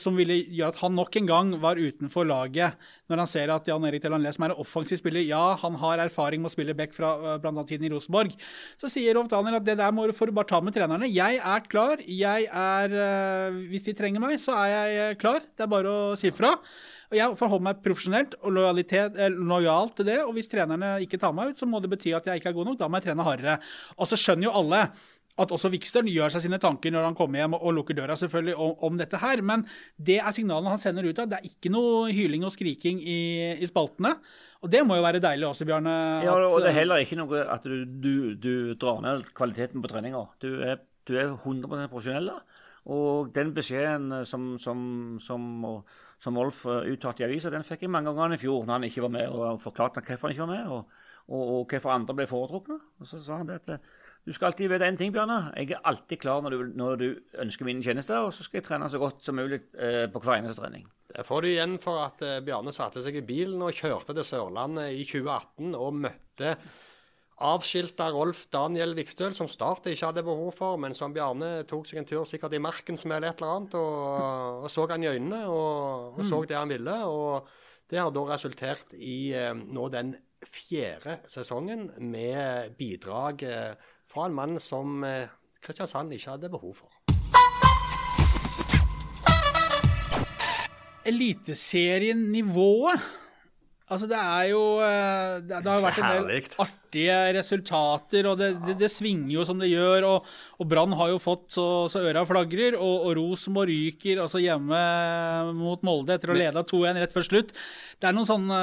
som ville gjøre at han nok en gang var utenfor laget. Når han ser at Jan Erik Delanlé, som er en offensiv spiller, ja, han har erfaring med å spille back fra bl.a. blant annet tiden i Rosenborg, så sier Rolf Daniel at det der må du bare ta med trenerne. Jeg er klar. Jeg er eh, Hvis de trenger meg, så er jeg eh, klar. Det er bare å si fra. Og Jeg forholder meg profesjonelt og eh, lojalt til det. Og hvis trenerne ikke tar meg ut, så må det bety at jeg ikke er god nok. Da må jeg trene hardere. Og så skjønner jo alle at også Vikstøl gjør seg sine tanker når han kommer hjem og, lukker døra selvfølgelig om, om dette her. Men det er signalene han sender ut av. Det er ikke noe hyling og skriking i, i spaltene. Og det må jo være deilig også, Bjarne. Ja, og det er heller ikke noe at du, du, du drar ned kvaliteten på treninga. Du du er 100% profesjonell. Og den beskjeden eh, som, som, som, som Wolf eh, uttalte i avisa, den fikk jeg mange ganger i fjor når han ikke var med, og forklarte hvorfor han ikke var med, og, og, og hvorfor andre ble foretrukne. Og så sa han det at eh, du skal alltid vite én ting, Bjarne. Jeg er alltid klar når du, når du ønsker min tjenester, og så skal jeg trene så godt som mulig eh, på hver eneste trening. Det får du igjen for at eh, Bjarne satte seg i bilen og kjørte til Sørlandet i 2018 og møtte avskilta Rolf Daniel Vikstøl, som Start ikke hadde behov for, men som Bjarne tok seg en tur sikkert i eller et eller annet, og, og så han i øynene og, og så det han ville. og Det har da resultert i eh, nå den fjerde sesongen med bidrag eh, fra en mann som eh, Kristiansand ikke hadde behov for. Eliteserienivået Altså, det er jo eh, Det, det har vært en del Herligt. Artige resultater, og det, det, det svinger jo som det gjør. Og, og Brann har jo fått så, så øra flagrer, og, og Rosenborg ryker altså hjemme mot Molde etter å ha leda 2-1 rett før slutt. Det er, noen sånne,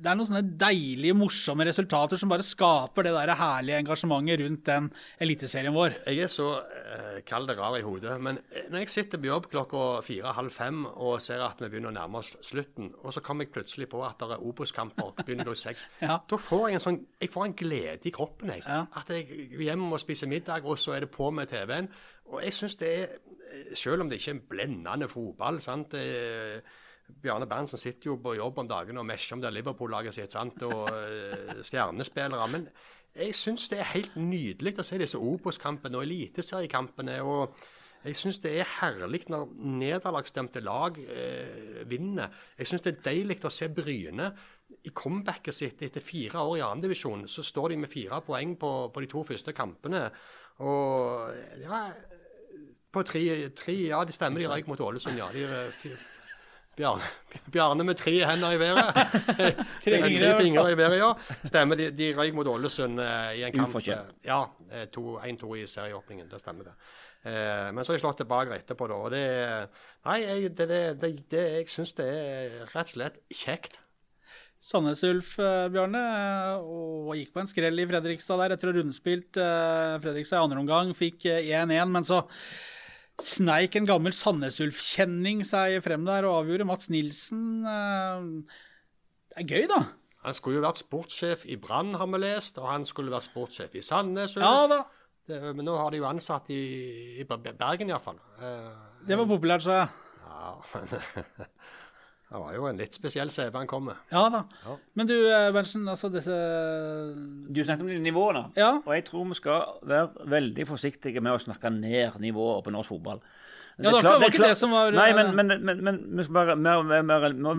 det er noen sånne deilige, morsomme resultater som bare skaper det der herlige engasjementet rundt den eliteserien vår. Jeg er så eh, kald og rar i hodet, men eh, når jeg sitter på jobb klokka fire-halv fem og ser at vi begynner å nærme oss slutten, og så kommer jeg plutselig på at det er Obos-kamper. Begynner klokka seks. (laughs) Ja. Da får jeg en sånn Jeg får en glede i kroppen, jeg. Ja. At jeg er hjemme og spiser middag, og så er det på med TV-en. Og jeg syns det er Selv om det ikke er en blendende fotball sant? Det, Bjarne Berntsen sitter jo på jobb om dagen og mesjer om det er Liverpool-laget sitt sant? og eh, stjernespillere. Men jeg syns det er helt nydelig å se disse Obos-kampene og eliteseriekampene. og jeg syns det er herlig når nederlagsstemte lag eh, vinner. Jeg syns det er deilig å se Bryne i comebacket sitt etter fire år i andredivisjon. Så står de med fire poeng på, på de to første kampene. Og ja, på tre, tre Ja, det stemmer, de røyk mot Ålesund, ja. De, eh, Bjarne, Bjarne med tre hender i været. (laughs) Tre fingre, i tre fingre i været, ja. Stemmer. De, de røyk mot Ålesund eh, i en kamp. Ufortjent. eh, Ja, eh, to- 1-2 i serieåpningen. Det stemmer, det. Eh, men så har jeg slått tilbake etterpå, da. Og det Nei, jeg, det, det, det, jeg syns det er rett og slett kjekt. Sandnes Ulf, eh, Bjarne, eh, og gikk på en skrell i Fredrikstad der etter å ha rundspilt eh, Fredrikstad i andre omgang. Fikk eh, 1-1, men så sneik en gammel Sandnes Ulf-kjenning seg frem der og avgjorde. Mats Nilsen. Det er gøy, da. Han skulle jo vært sportssjef i Brann, har vi lest, og han skulle vært sportssjef i Sandnes. Ulf. Ja da. Det, men nå har de jo ansatt i, i Ber- Bergen, iallfall. Uh, Det var populært, sa jeg. ja, men (laughs) Det var jo en litt spesiell CV han kom med. Ja da. Ja. Men du, eh, Berntsen, altså disse Du snakket om de nivåene. Ja. Og jeg tror vi skal være veldig forsiktige med å snakke ned nivået på norsk fotball. Ja, det var ikke det som var- Nei, men, men, men, men vi, skal være, vi, vi,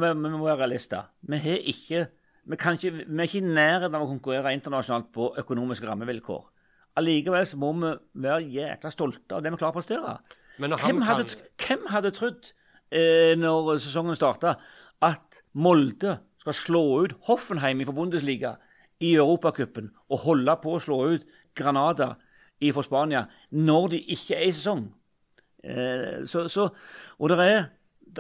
vi, vi må være realister. Vi har ikke vi, kan ikke, vi er ikke i nærheten av å konkurrere internasjonalt på økonomiske rammevilkår. Allikevel så må vi være jækla stolte av det vi klarer å prestere. Men når han Hvem hadde, kan- hvem hadde trodd, eh, når sesongen starta, at Molde skal slå ut Hoffenheim fra Bundesliga i Europacupen og holde på å slå ut Granada fra Spania når de ikke er i sesong? Eh, så, så, og det er,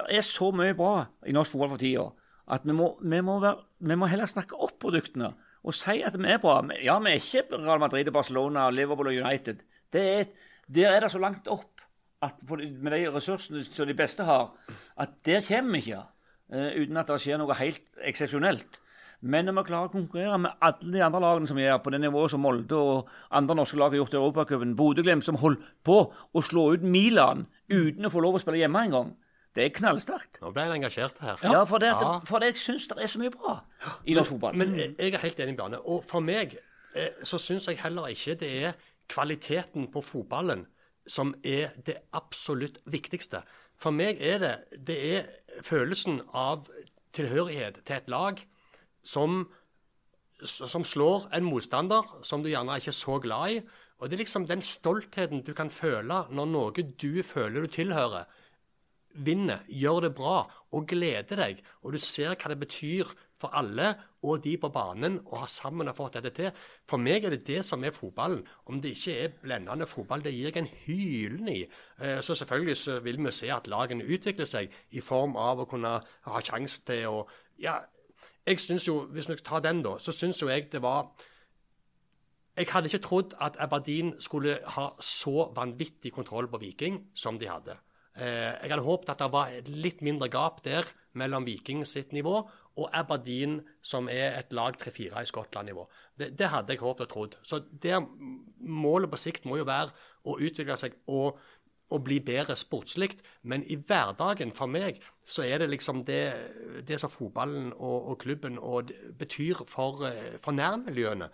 er så mye bra i norsk fotball for tida at vi må, vi, må være, vi må heller snakke opp produktene og si at vi er bra. Ja, vi er ikke Real Madrid, Barcelona, Liverpool og United. Er, der er det så langt opp at med de ressursene som de beste har, at der kommer vi ikke uh, uten at det skjer noe helt eksepsjonelt. Men når vi klarer å konkurrere med alle de andre lagene som vi er på det nivået som Molde og andre norske lag har gjort i Europacupen, Bodø-Glimt som holdt på å slå ut Milan uten å få lov å spille hjemme engang, det er knallsterkt. Nå ble jeg engasjert her. Ja, for, det, Ja. for det, jeg syns det er så mye bra i norsk fotball. Men jeg er helt enig, Bjarne. Og for meg eh, så syns jeg heller ikke det er kvaliteten på fotballen som er det absolutt viktigste. For meg er det, det er følelsen av tilhørighet til et lag som, som slår en motstander som du gjerne er ikke er så glad i. Og det er liksom den stoltheten du kan føle når noe du føler du tilhører, vinner, gjør det bra og gleder deg, og du ser hva det betyr for alle og de på banen å ha sammen og fått dette til. For meg er det det som er fotballen. Om det ikke er blendende fotball, det gir jeg en hylen i. Eh, Så selvfølgelig så vil vi se at lagene utvikler seg i form av å kunne ha sjanse til å Ja, jeg synes jo, hvis vi tar den, da, så syns jo jeg det var jeg hadde ikke trodd at Aberdeen skulle ha så vanvittig kontroll på Viking som de hadde. Eh, jeg hadde håpet at det var litt mindre gap der mellom Viking sitt nivå og Aberdeen, som er et lag 3-4 i Skottland-nivå. Det, det hadde jeg håpet og trodd. Så der, Målet på sikt må jo være å utvikle seg og, og bli bedre sportslig. Men i hverdagen, for meg, så er det liksom det, det som fotballen og, og klubben og betyr for, eh, for nærmiljøene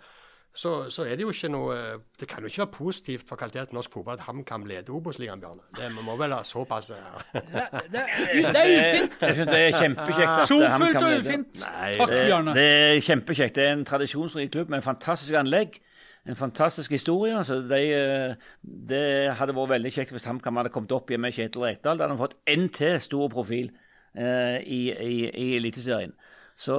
så, så er det jo ikke noe Det kan jo ikke være positivt for kvaliteten norsk fotball at HamKam leder Obos-ligaen, Bjarne. Det vi må vel ha såpass eh, Det, det, (laughs) det er ufint! Jeg syns det er kjempekjekt at fullt kan og ufint. Nei, Takk, Det, Bjarne. det er kjempekjekt. Det er en tradisjonsrik klubb med en fantastisk anlegg. En fantastisk historie. så de, eh, Det hadde vært veldig kjekt hvis HamKam hadde kommet opp igjen med Kjetil Rekdal. Da hadde han fått én til stor profil eh, i, i, i Eliteserien. Så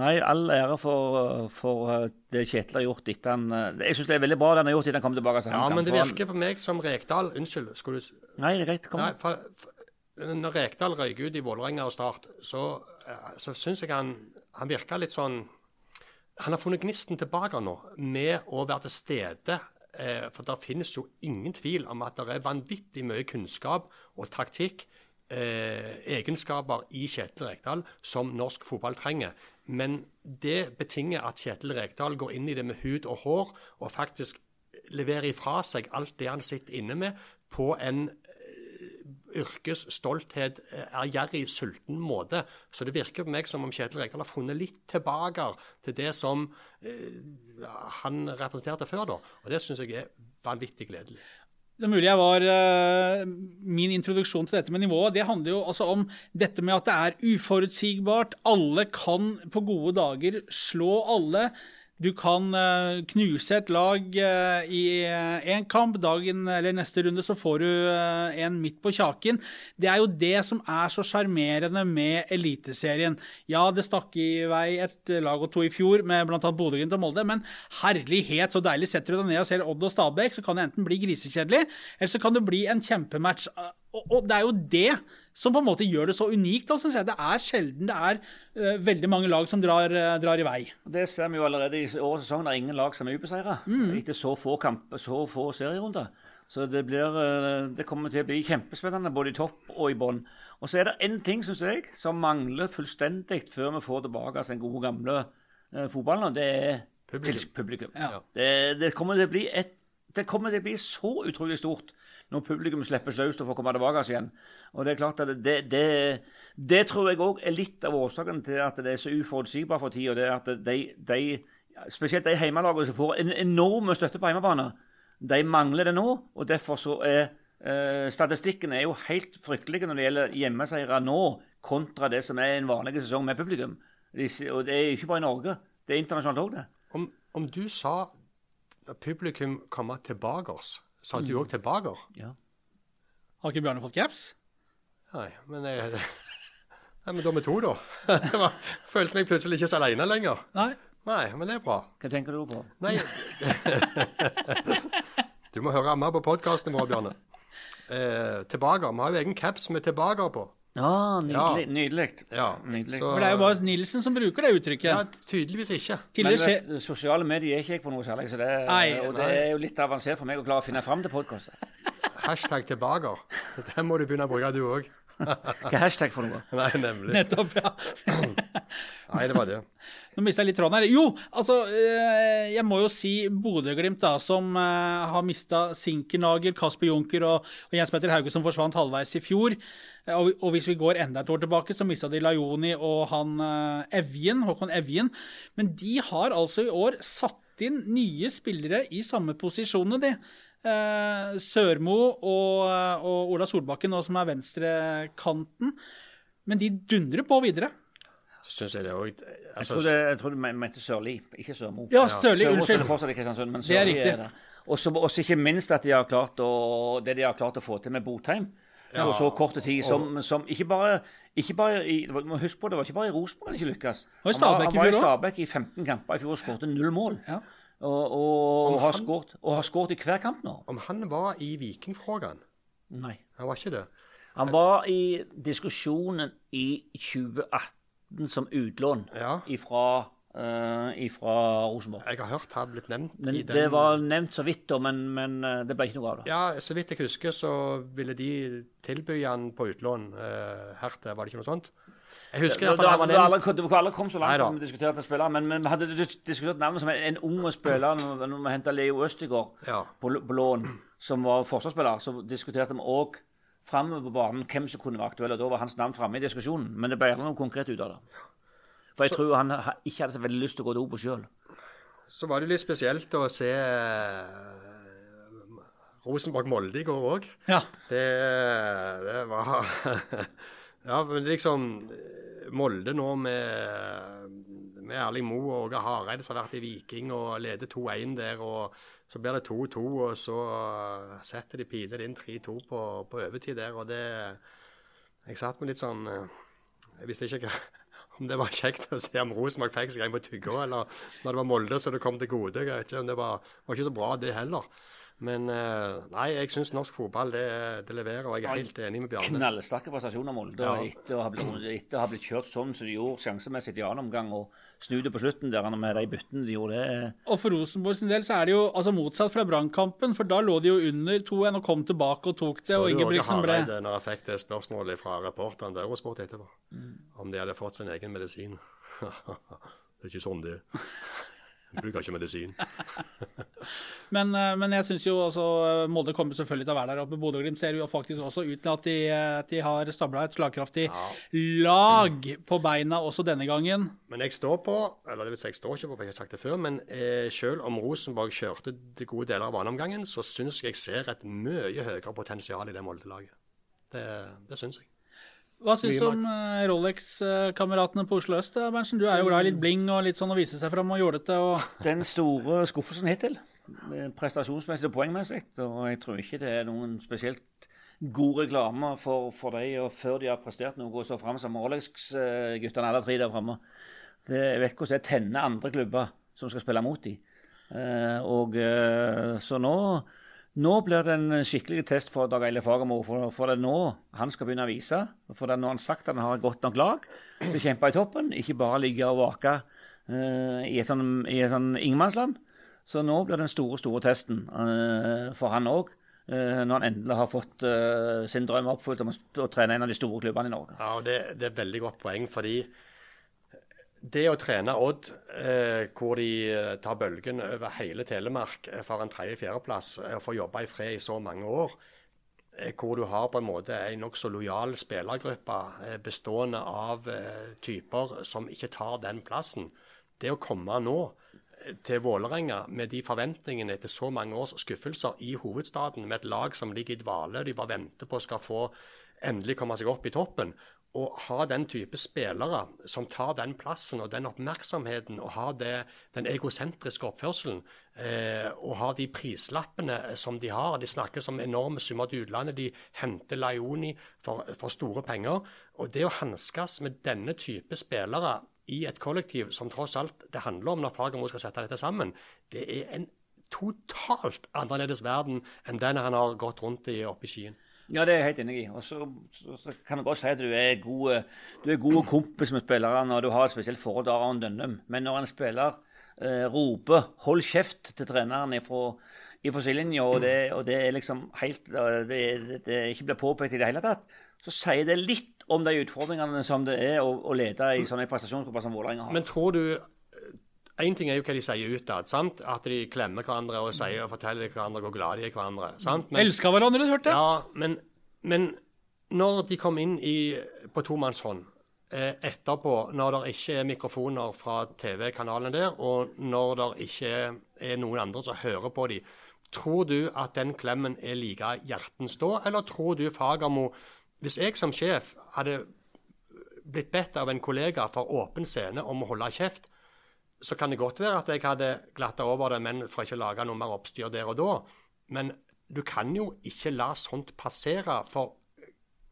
nei, all ære for, for eh, det Kjetil har gjort etter han eh, Jeg syns det er veldig bra det han har gjort etter han kom tilbake Ja, men det virker på meg som Rekdal Unnskyld, skulle du Nei, det er greit. Kom. Nei, for, for når Rekdal røyk ut i Vålerenga og Start, så, eh, så syns jeg han, han virka litt sånn Han har funnet gnisten tilbake nå med å være til stede. Eh, for det finnes jo ingen tvil om at det er vanvittig mye kunnskap og taktikk egenskaper i Kjetil Rekdal som norsk fotball trenger. Men det betinger at Kjetil Rekdal går inn i det med hud og hår, og faktisk leverer ifra seg alt det han sitter inne med, på en eh, yrkesstolthet, eh, ærgjerrig, sulten måte. Så det virker på meg som om Kjetil Rekdal har funnet litt tilbake til det som eh, han representerte før, da. Og det syns jeg er vanvittig gledelig. Det er mulig jeg var uh, Min introduksjon til dette med nivået det handler jo altså om dette med at det er uforutsigbart. Alle kan på gode dager slå alle. Du kan uh, knuse et lag uh, i én kamp. Dagen eller neste runde så får du en midt på kjaken. Det er jo det som er så sjarmerende med Eliteserien. Ja, det stakk i vei et lag og to i fjor med bl.a. Bodø-Glimt og Molde, men herlighet, så deilig. Setter du deg ned og ser Odd og Stabæk, så kan det enten bli grisekjedelig, eller så kan det bli en kjempematch. Og, og det er jo det som på en måte gjør det så unikt. Da, synes jeg. Det er sjelden det er uh, veldig mange lag som drar, uh, drar, i vei. Det ser vi jo allerede i årets sesong. Det er ingen lag som er ubeseira mm. etter så få, kamp, så få serierunder. Så det, blir, uh, det kommer til å bli kjempespennende både i topp og i bånn. Og så er det én ting synes jeg, som mangler fullstendig før vi får tilbake altså, den gode, gamle fotballen, og det er publikum. publikum. Ja. Det, det, kommer til å bli et, det kommer til å bli så utrolig stort når publikum slippes løs og får komme tilbake igjen. Og Det er klart at det, det, det tror jeg òg er litt av årsaken til at det er så uforutsigbart for tida. Det er at de, de, spesielt de hjemmelagene som får en enorme støtte på hjemmebane, de mangler det nå. og Derfor så er eh, statistikken er jo helt fryktelig når det gjelder hjemmeseiere nå, kontra det som er en vanlig sesong med publikum. Og det er ikke bare i Norge, det er internasjonalt òg, det. Om, om du sa at publikum kommer tilbake oss Sa du òg mm. tilbake? Ja. Har ikke Bjarne fått caps? Nei, men jeg (laughs) Nei, men da med to, da. (laughs) Følte meg plutselig ikke så alene lenger. Nei. Nei, men det er bra. Hva tenker du på? Nei (laughs) Du må høre mer på podkasten vår, Bjarne. Eh, tilbake. Vi har jo egen caps med 'tilbake' på. Ja, nydelig. Ja. nydelig. Ja, nydelig. Så, For det er jo bare Nilsen som bruker det uttrykket. Ja, Tydeligvis ikke. Men vet, sosiale medier er ikke jeg på noe særlig, så det, nei, og det er jo litt avansert for meg å klare å finne fram til podkaster. Hashtag tilbake. Det må du begynne å bruke, du òg. Hva er hashtag for noe? (laughs) Nei, nemlig. Nettopp, ja. (clears throat) Nei, det var det. Nå mista jeg litt tråden her. Jo, altså eh, Jeg må jo si Bodø-Glimt, da, som eh, har mista Sinkernager, Kasper Junker og, og Jens Petter Hauge, som forsvant halvveis i fjor. Eh, og, og hvis vi går enda et år tilbake, så mista de Lajoni og han Evjen, Håkon Evjen. Men de har altså i år satt inn nye spillere i samme posisjonene, de. Eh, Sørmo og, og Ola Solbakken, nå som er venstrekanten. Men de dundrer på videre syns jeg det òg altså, Jeg tror du mente Sørli, ikke Sørmo. Ja, Sørli, ja. unnskyld. fortsatt i Kristiansund, men Sørli det er riktig. Og Også ikke minst at de har klart å, det de har klart å få til med Botheim. Ja, på så kort tid som, som ikke bare, ikke bare i, Husk på, det var ikke bare i Rosenborg han ikke lykkes. Han var, han var i Stabæk i 15 kamper i fjor og skåret null mål. Ja. Og, og, har skåret, og har skåret i hver kamp nå. Om han var i Vikingfrågan? Nei. Han var ikke det? Han var i diskusjonen i 2018 som utlån ja. ifra, uh, ifra Rosenborg. Jeg har hørt han blitt nevnt men i den Det var nevnt så vidt, da, men, men, eh, det ble ikke noe av det. Ja, Så vidt jeg husker, så ville de tilby han på utlån uh, her til, var det ikke noe sånt? Jeg husker det, det, det, det, aldri, det aldri kom så langt om vi diskuterte spillere, men vi hadde diskutert navnet som en, en ung spiller når vi henta Leo Østigård ja. på, på lån, som var forsvarsspiller. Så diskuterte vi òg framover på banen hvem som kunne være aktuell. og Da var hans navn framme i diskusjonen, men det ble aldri noe konkret ut av det. For jeg så, tror han ikke hadde så veldig lyst til å gå til Obo sjøl. Så var det litt spesielt å se uh, Rosenborg-Molde i går òg. Ja. Det, det, var (laughs) Ja, men liksom Molde nå med, med Erling Moe og Åge Hareide som har vært i Viking og leder 2-1 der. og så blir det 2-2, og så setter de pinadø inn 3-2 på, på, overtid der. Og det Jeg satt med litt sånn eh, Jeg visste ikke (laughs) om det var kjekt å se om Rosenborg fikk seg en på tygga, eller når det var Molde så det kom til gode. Jeg vet ikke om Det var, var ikke så bra, det heller. Men eh, nei, jeg syns norsk fotball det, det, leverer, og jeg er helt enig med Bjarne. Knallsterke prestasjoner, Molde. Ja. Etter, å ha blitt, etter å ha blitt kjørt sånn som de gjorde sjansemessig i annen omgang, og snu det på slutten der med de byttene de gjorde. det. Og for Rosenborg sin del så er det jo altså motsatt fra Brannkampen, for da lå de jo under 2-1 og kom tilbake og tok det. Så og Ingebrigtsen ble Så du Åge Hareide når jeg fikk det spørsmålet fra reporteren til Eurosport etterpå, mm. om de hadde fått sin egen medisin? (laughs) det er ikke sånn det er. Jeg bruker ikke medisin. (laughs) men, eh, men, jeg syns jo også eh, Molde kommer selvfølgelig til å være der oppe. Bodø-Glimt ser jo faktisk også ut til at de, eh, de har stabla et slagkraftig ja. lag på beina også denne gangen. Men jeg står på, eller det vil si jeg står ikke på, for jeg har sagt det før, men eh, selv om Rosenborg kjørte de gode deler av baneomgangen, så syns jeg jeg ser et mye høyere potensial i det Molde-laget. Det, det syns jeg. Hva syns du om uh, Rolex-kameratene på Oslo øst? Berntsen? Du er jo glad i litt bling og litt sånn å vise seg fram og jålete. Og... (laughs) Den store skuffelsen hittil, prestasjonsmessig og poengmessig. Og jeg tror ikke det er noen spesielt god reklame for, for dem før de har prestert noe og så fram som Rolex-guttene, alle tre der framme. Jeg vet hvordan det tenner andre klubber som skal spille mot dem. Uh, og så nå nå blir det en skikkelig test for Dag Eile Fagermo. For, for, det er nå han skal begynne å vise. For det er nå han sagt at han har et godt nok lag til å kjempe i toppen. Ikke bare ligge og vake uh, i et sånn, sånn ingenmannsland. Så nå blir den store, store testen uh, for han òg. Eh, når han endelig har fått sin drøm oppfylt om å, å, trene en av de store klubbene i Norge. Ja, og det, det er et veldig godt poeng. fordi det å trene Odd, eh, hvor de eh, tar bølgen over hele Telemark eh, for en tredje-fjerdeplass, eh, og får jobbe i fred i så mange år, eh, hvor du har på en måte en nokså lojal spillergruppe eh, bestående av typer som ikke tar den plassen. Det å komme nå til Vålerenga med de forventningene etter så mange års skuffelser i hovedstaden, med et lag som ligger i dvale, de bare venter på skal få endelig komme seg opp i toppen, å ha den type spillere som tar den plassen og den oppmerksomheten, og har det, den egosentriske oppførselen, eh, og har de prislappene som de har De snakkes om enorme summer til utlandet. De henter Laioni for, for store penger. Og det å hanskes med denne type spillere i et kollektiv som tross alt det handler om når Fagermo skal sette dette sammen, det er en totalt annerledes verden enn den han har gått rundt i oppe i Skien. Ja, det er jeg helt enig i. Og så, så, så, kan vi godt si at du er god, du kompis med spillerne, og du har et spesielt forhold til Aron Dønnum. Men når en spiller eh, roper 'hold kjeft' til treneren ifra, ifra sidelinja, og, og, det er liksom helt det, det, ikke blir påpekt i det hele tatt, så sier det litt om de utfordringene som det er å, å lede i sånne prestasjonsgrupper som Vålerenga har. Men tror du Én ting er jo hva de sier utad. At de klemmer hverandre og sier og forteller hverandre hvor glad de er hverandre. sant? Men, Elsker hverandre, hørte jeg. Ja, men, men når de kom inn i, på tomannshånd eh, etterpå, når det ikke er mikrofoner fra TV-kanalen der, og når det ikke er noen andre som hører på dem, tror du at den klemmen er like hjertens da, eller tror du Fagermo Hvis jeg som sjef hadde blitt bedt av en kollega for åpen scene om å holde kjeft, så kan det godt være at jeg hadde glatta over det, men for ikke å lage noe mer oppstyr der og da. Men du kan jo ikke la sånt passere. For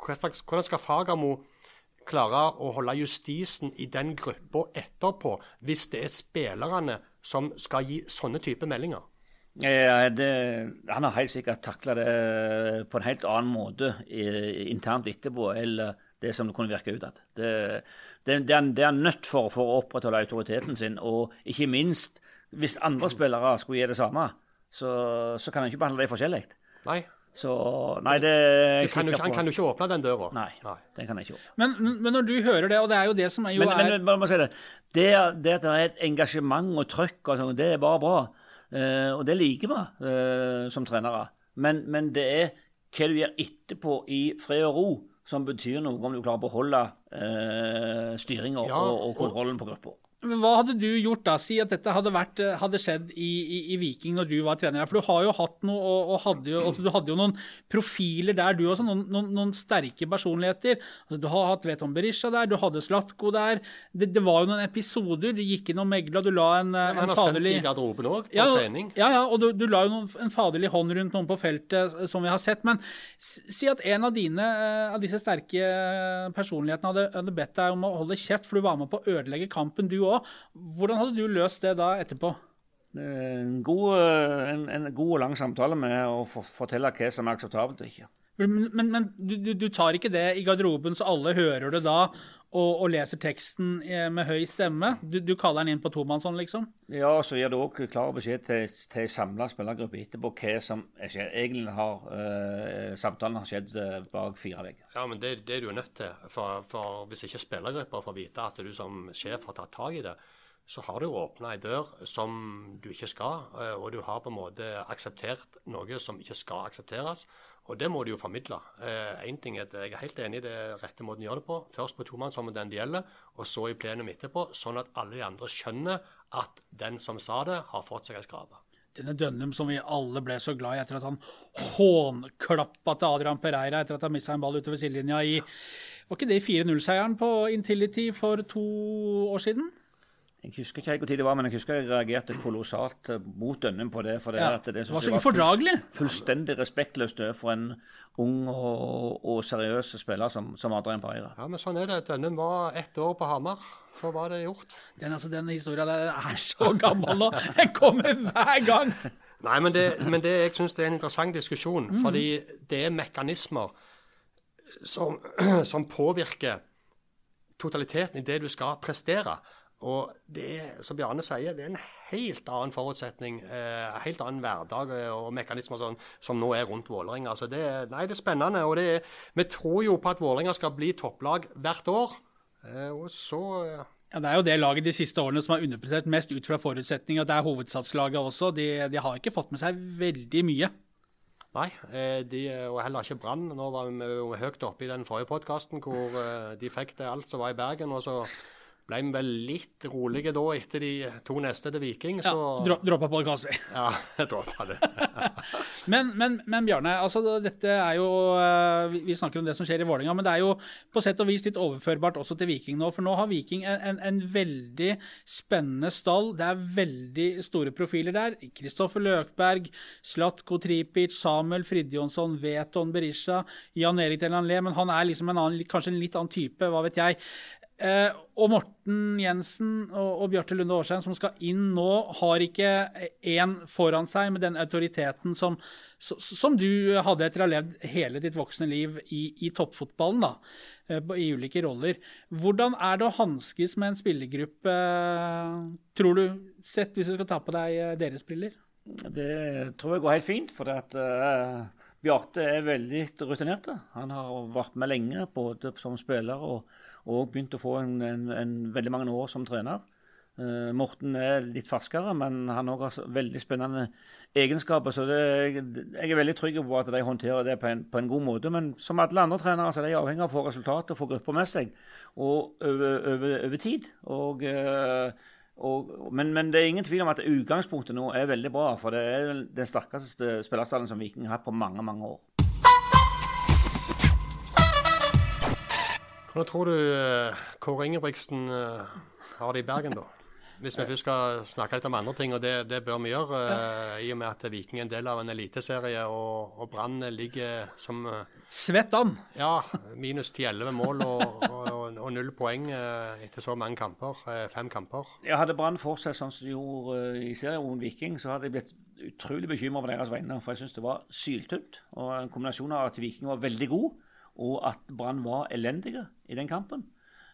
hvordan skal Fagermo klare å holde justisen i den gruppa etterpå, hvis det er spillerne som skal gi sånne type meldinger? Ja, det, han har helt sikkert takla det på en helt annen måte internt etterpå. eller det som det kunne virke ut at. Det, det, det, er, det er nødt for, for å opprettholde autoriteten sin. Og ikke minst, hvis andre spillere skulle gi det samme, så, så kan han ikke behandle dem forskjellig. Nei. Så nei, det kan på. Han kan jo ikke åpne den døra. Nei, nei. den kan jeg ikke åpne. Men, men, når du hører det, og det er jo det som er jo men, er men, si det. Det, det at det er et engasjement og trøkk, og sånt, det er bare bra. Uh, og det liker vi uh, som trenere. Men, men det er hva du gjør etterpå i fred og ro som betyr noe om du klarer å beholde eh, styringa ja, og, og, kontrollen på gruppa. Hva hadde du gjort da? Si at dette hadde, vært, eh, hadde skjedd i, i, i, Viking når du var trener. For du har jo hatt noe, og, og hadde jo, altså, du hadde jo noen profiler der, du også. Noen, noen, noen sterke personligheter. Altså, du har hatt Veton Berisha der, du hadde Slatko der. Det, det, var jo noen episoder. Du gikk inn og megla, du la en, eh, en Han har faderlig sendt i garderoben òg, på ja, trening. Ja, ja, og du, du la jo noen, en faderlig hånd rundt noen på feltet, eh, som vi har sett. Men si at en av dine, av disse sterke personlighetene hadde, hadde bedt deg om å holde kjeft, for du var med på å ødelegge kampen, du òg òg. Hvordan hadde du løst det da etterpå? en god, en, en god og lang samtale med å for, fortelle hva som er akseptabelt og ikke. Men, men, men du, du, tar ikke det i garderoben så alle hører det da, og, og leser teksten eh, med høy stemme? Du, du kaller den inn på tomannshånd, liksom? Ja, så gir du òg klar beskjed til, til en samla spillergruppe etterpå hva som skjer. Egentlig har uh, samtalen har skjedd uh, bak fire vegger. Ja, men det, det er du nødt til. For, for hvis ikke spillergrupper får vite at du som sjef har tatt tak i det, så har du åpna ei dør som du ikke skal, og du har på en måte akseptert noe som ikke skal aksepteres. Og det må du jo formidle. Én eh, ting er at jeg er helt enig i det rette måten å gjøre det på. Først på tomannshånd den det gjelder, og så i plenum etterpå. Sånn at alle de andre skjønner at den som sa det, har fått seg en skrape. Denne Dønnum som vi alle ble så glad i etter at han hånklappa til Adrian Pereira etter at han mista en ball utover sidelinja i Var ikke det 4-0-seieren på Intility for to år siden? Jeg husker ikke hvor tid det var, men jeg husker jeg reagerte kolossalt eh, mot Dønnum på det. For det, ja, det, det var så ufordragelig. fullstendig respektløst for en ung og, og seriøs spiller som, som Adrian Pereira. Ja, men sånn er det. Dønnum var ett år på Hamar. Så var det gjort. Den, altså, den historien er så gammel nå. Den kommer hver gang. Nei, men det, men det jeg syns er en interessant diskusjon. Mm. Fordi det er mekanismer som, (clears throat) som påvirker totaliteten i det du skal prestere. Og det som Bjarne sier, det er en helt annen forutsetning, eh, helt annen hverdag eh, og mekanismer som, som nå er rundt Vålerenga. Altså det, nei, det er spennende. og det er, Vi tror jo på at Vålerenga skal bli topplag hvert år. Eh, og så eh. ja, Det er jo det laget de siste årene som har underprestert mest ut fra forutsetninger. Det er hovedsatslaget også. De, de, har ikke fått med seg veldig mye. Nei, eh, de, og heller ikke Brann. Nå var vi høyt oppe i den forrige podkasten hvor de fikk det alt som var i Bergen. og så ble vi vel litt rolige da etter de to neste til Viking. Så... Ja, droppa podkast, ja, jeg droppa det. (laughs) men, men, men, Bjarne, altså dette er jo eh, Vi snakker om det som skjer i Vålerenga, men det er jo på sett og vis litt overførbart også til Viking nå. For nå har Viking en, en, en veldig spennende stall. Det er veldig store profiler der. Kristoffer Løkberg, Slatko Tripic, Samuel Fridjonsson, Veton Berisha, Jan Erik Delanlé. Men han er liksom en annen, kanskje en litt annen type, hva vet jeg. Eh, og Morten Jensen og, og Bjarte Lunde Årsheim som skal inn nå, har ikke én foran seg med den autoriteten som, som, du hadde etter å ha levd hele ditt voksne liv i, i toppfotballen, da, eh, i ulike roller. Hvordan er det å hanskes med en spillergruppe, tror du, sett hvis du skal ta på deg eh, deres briller? Det tror jeg går helt fint. for at... Uh Bjarte er veldig rutinert. Han har vært med lenge, både som spiller og, og begynt å få en, en, en veldig mange år som trener. Uh, Morten er litt ferskere, men han har også veldig spennende egenskaper. Så det, jeg er veldig trygg på at de håndterer det på en, på en, god måte. Men som alle andre trenere så er de avhengig av å få resultater få grupper med seg og over, tid. Og, uh, og, men, men, det er ingen tvil om at utgangspunktet nå er veldig bra. For det er den sterkeste spillerstallen som Viking har hatt på mange, mange år. Hvordan tror du uh, Kåre Ingebrigtsen uh, har det i Bergen, da? Hvis vi først skal snakke litt om andre ting, og det, det bør vi gjøre, uh, i og med at Viking er en del av en eliteserie, og, og Brann ligger som Svett an! Ja, minus 10-11 mål og, og, og, null poeng etter så mange kamper. fem kamper. Ja, Hadde Brann fortsatt sånn som de gjorde i serien mot Viking, så hadde jeg blitt utrolig bekymra på deres vegne. For jeg syns det var syltynt. Og en kombinasjon av at Viking var veldig god og at Brann var elendige i den kampen.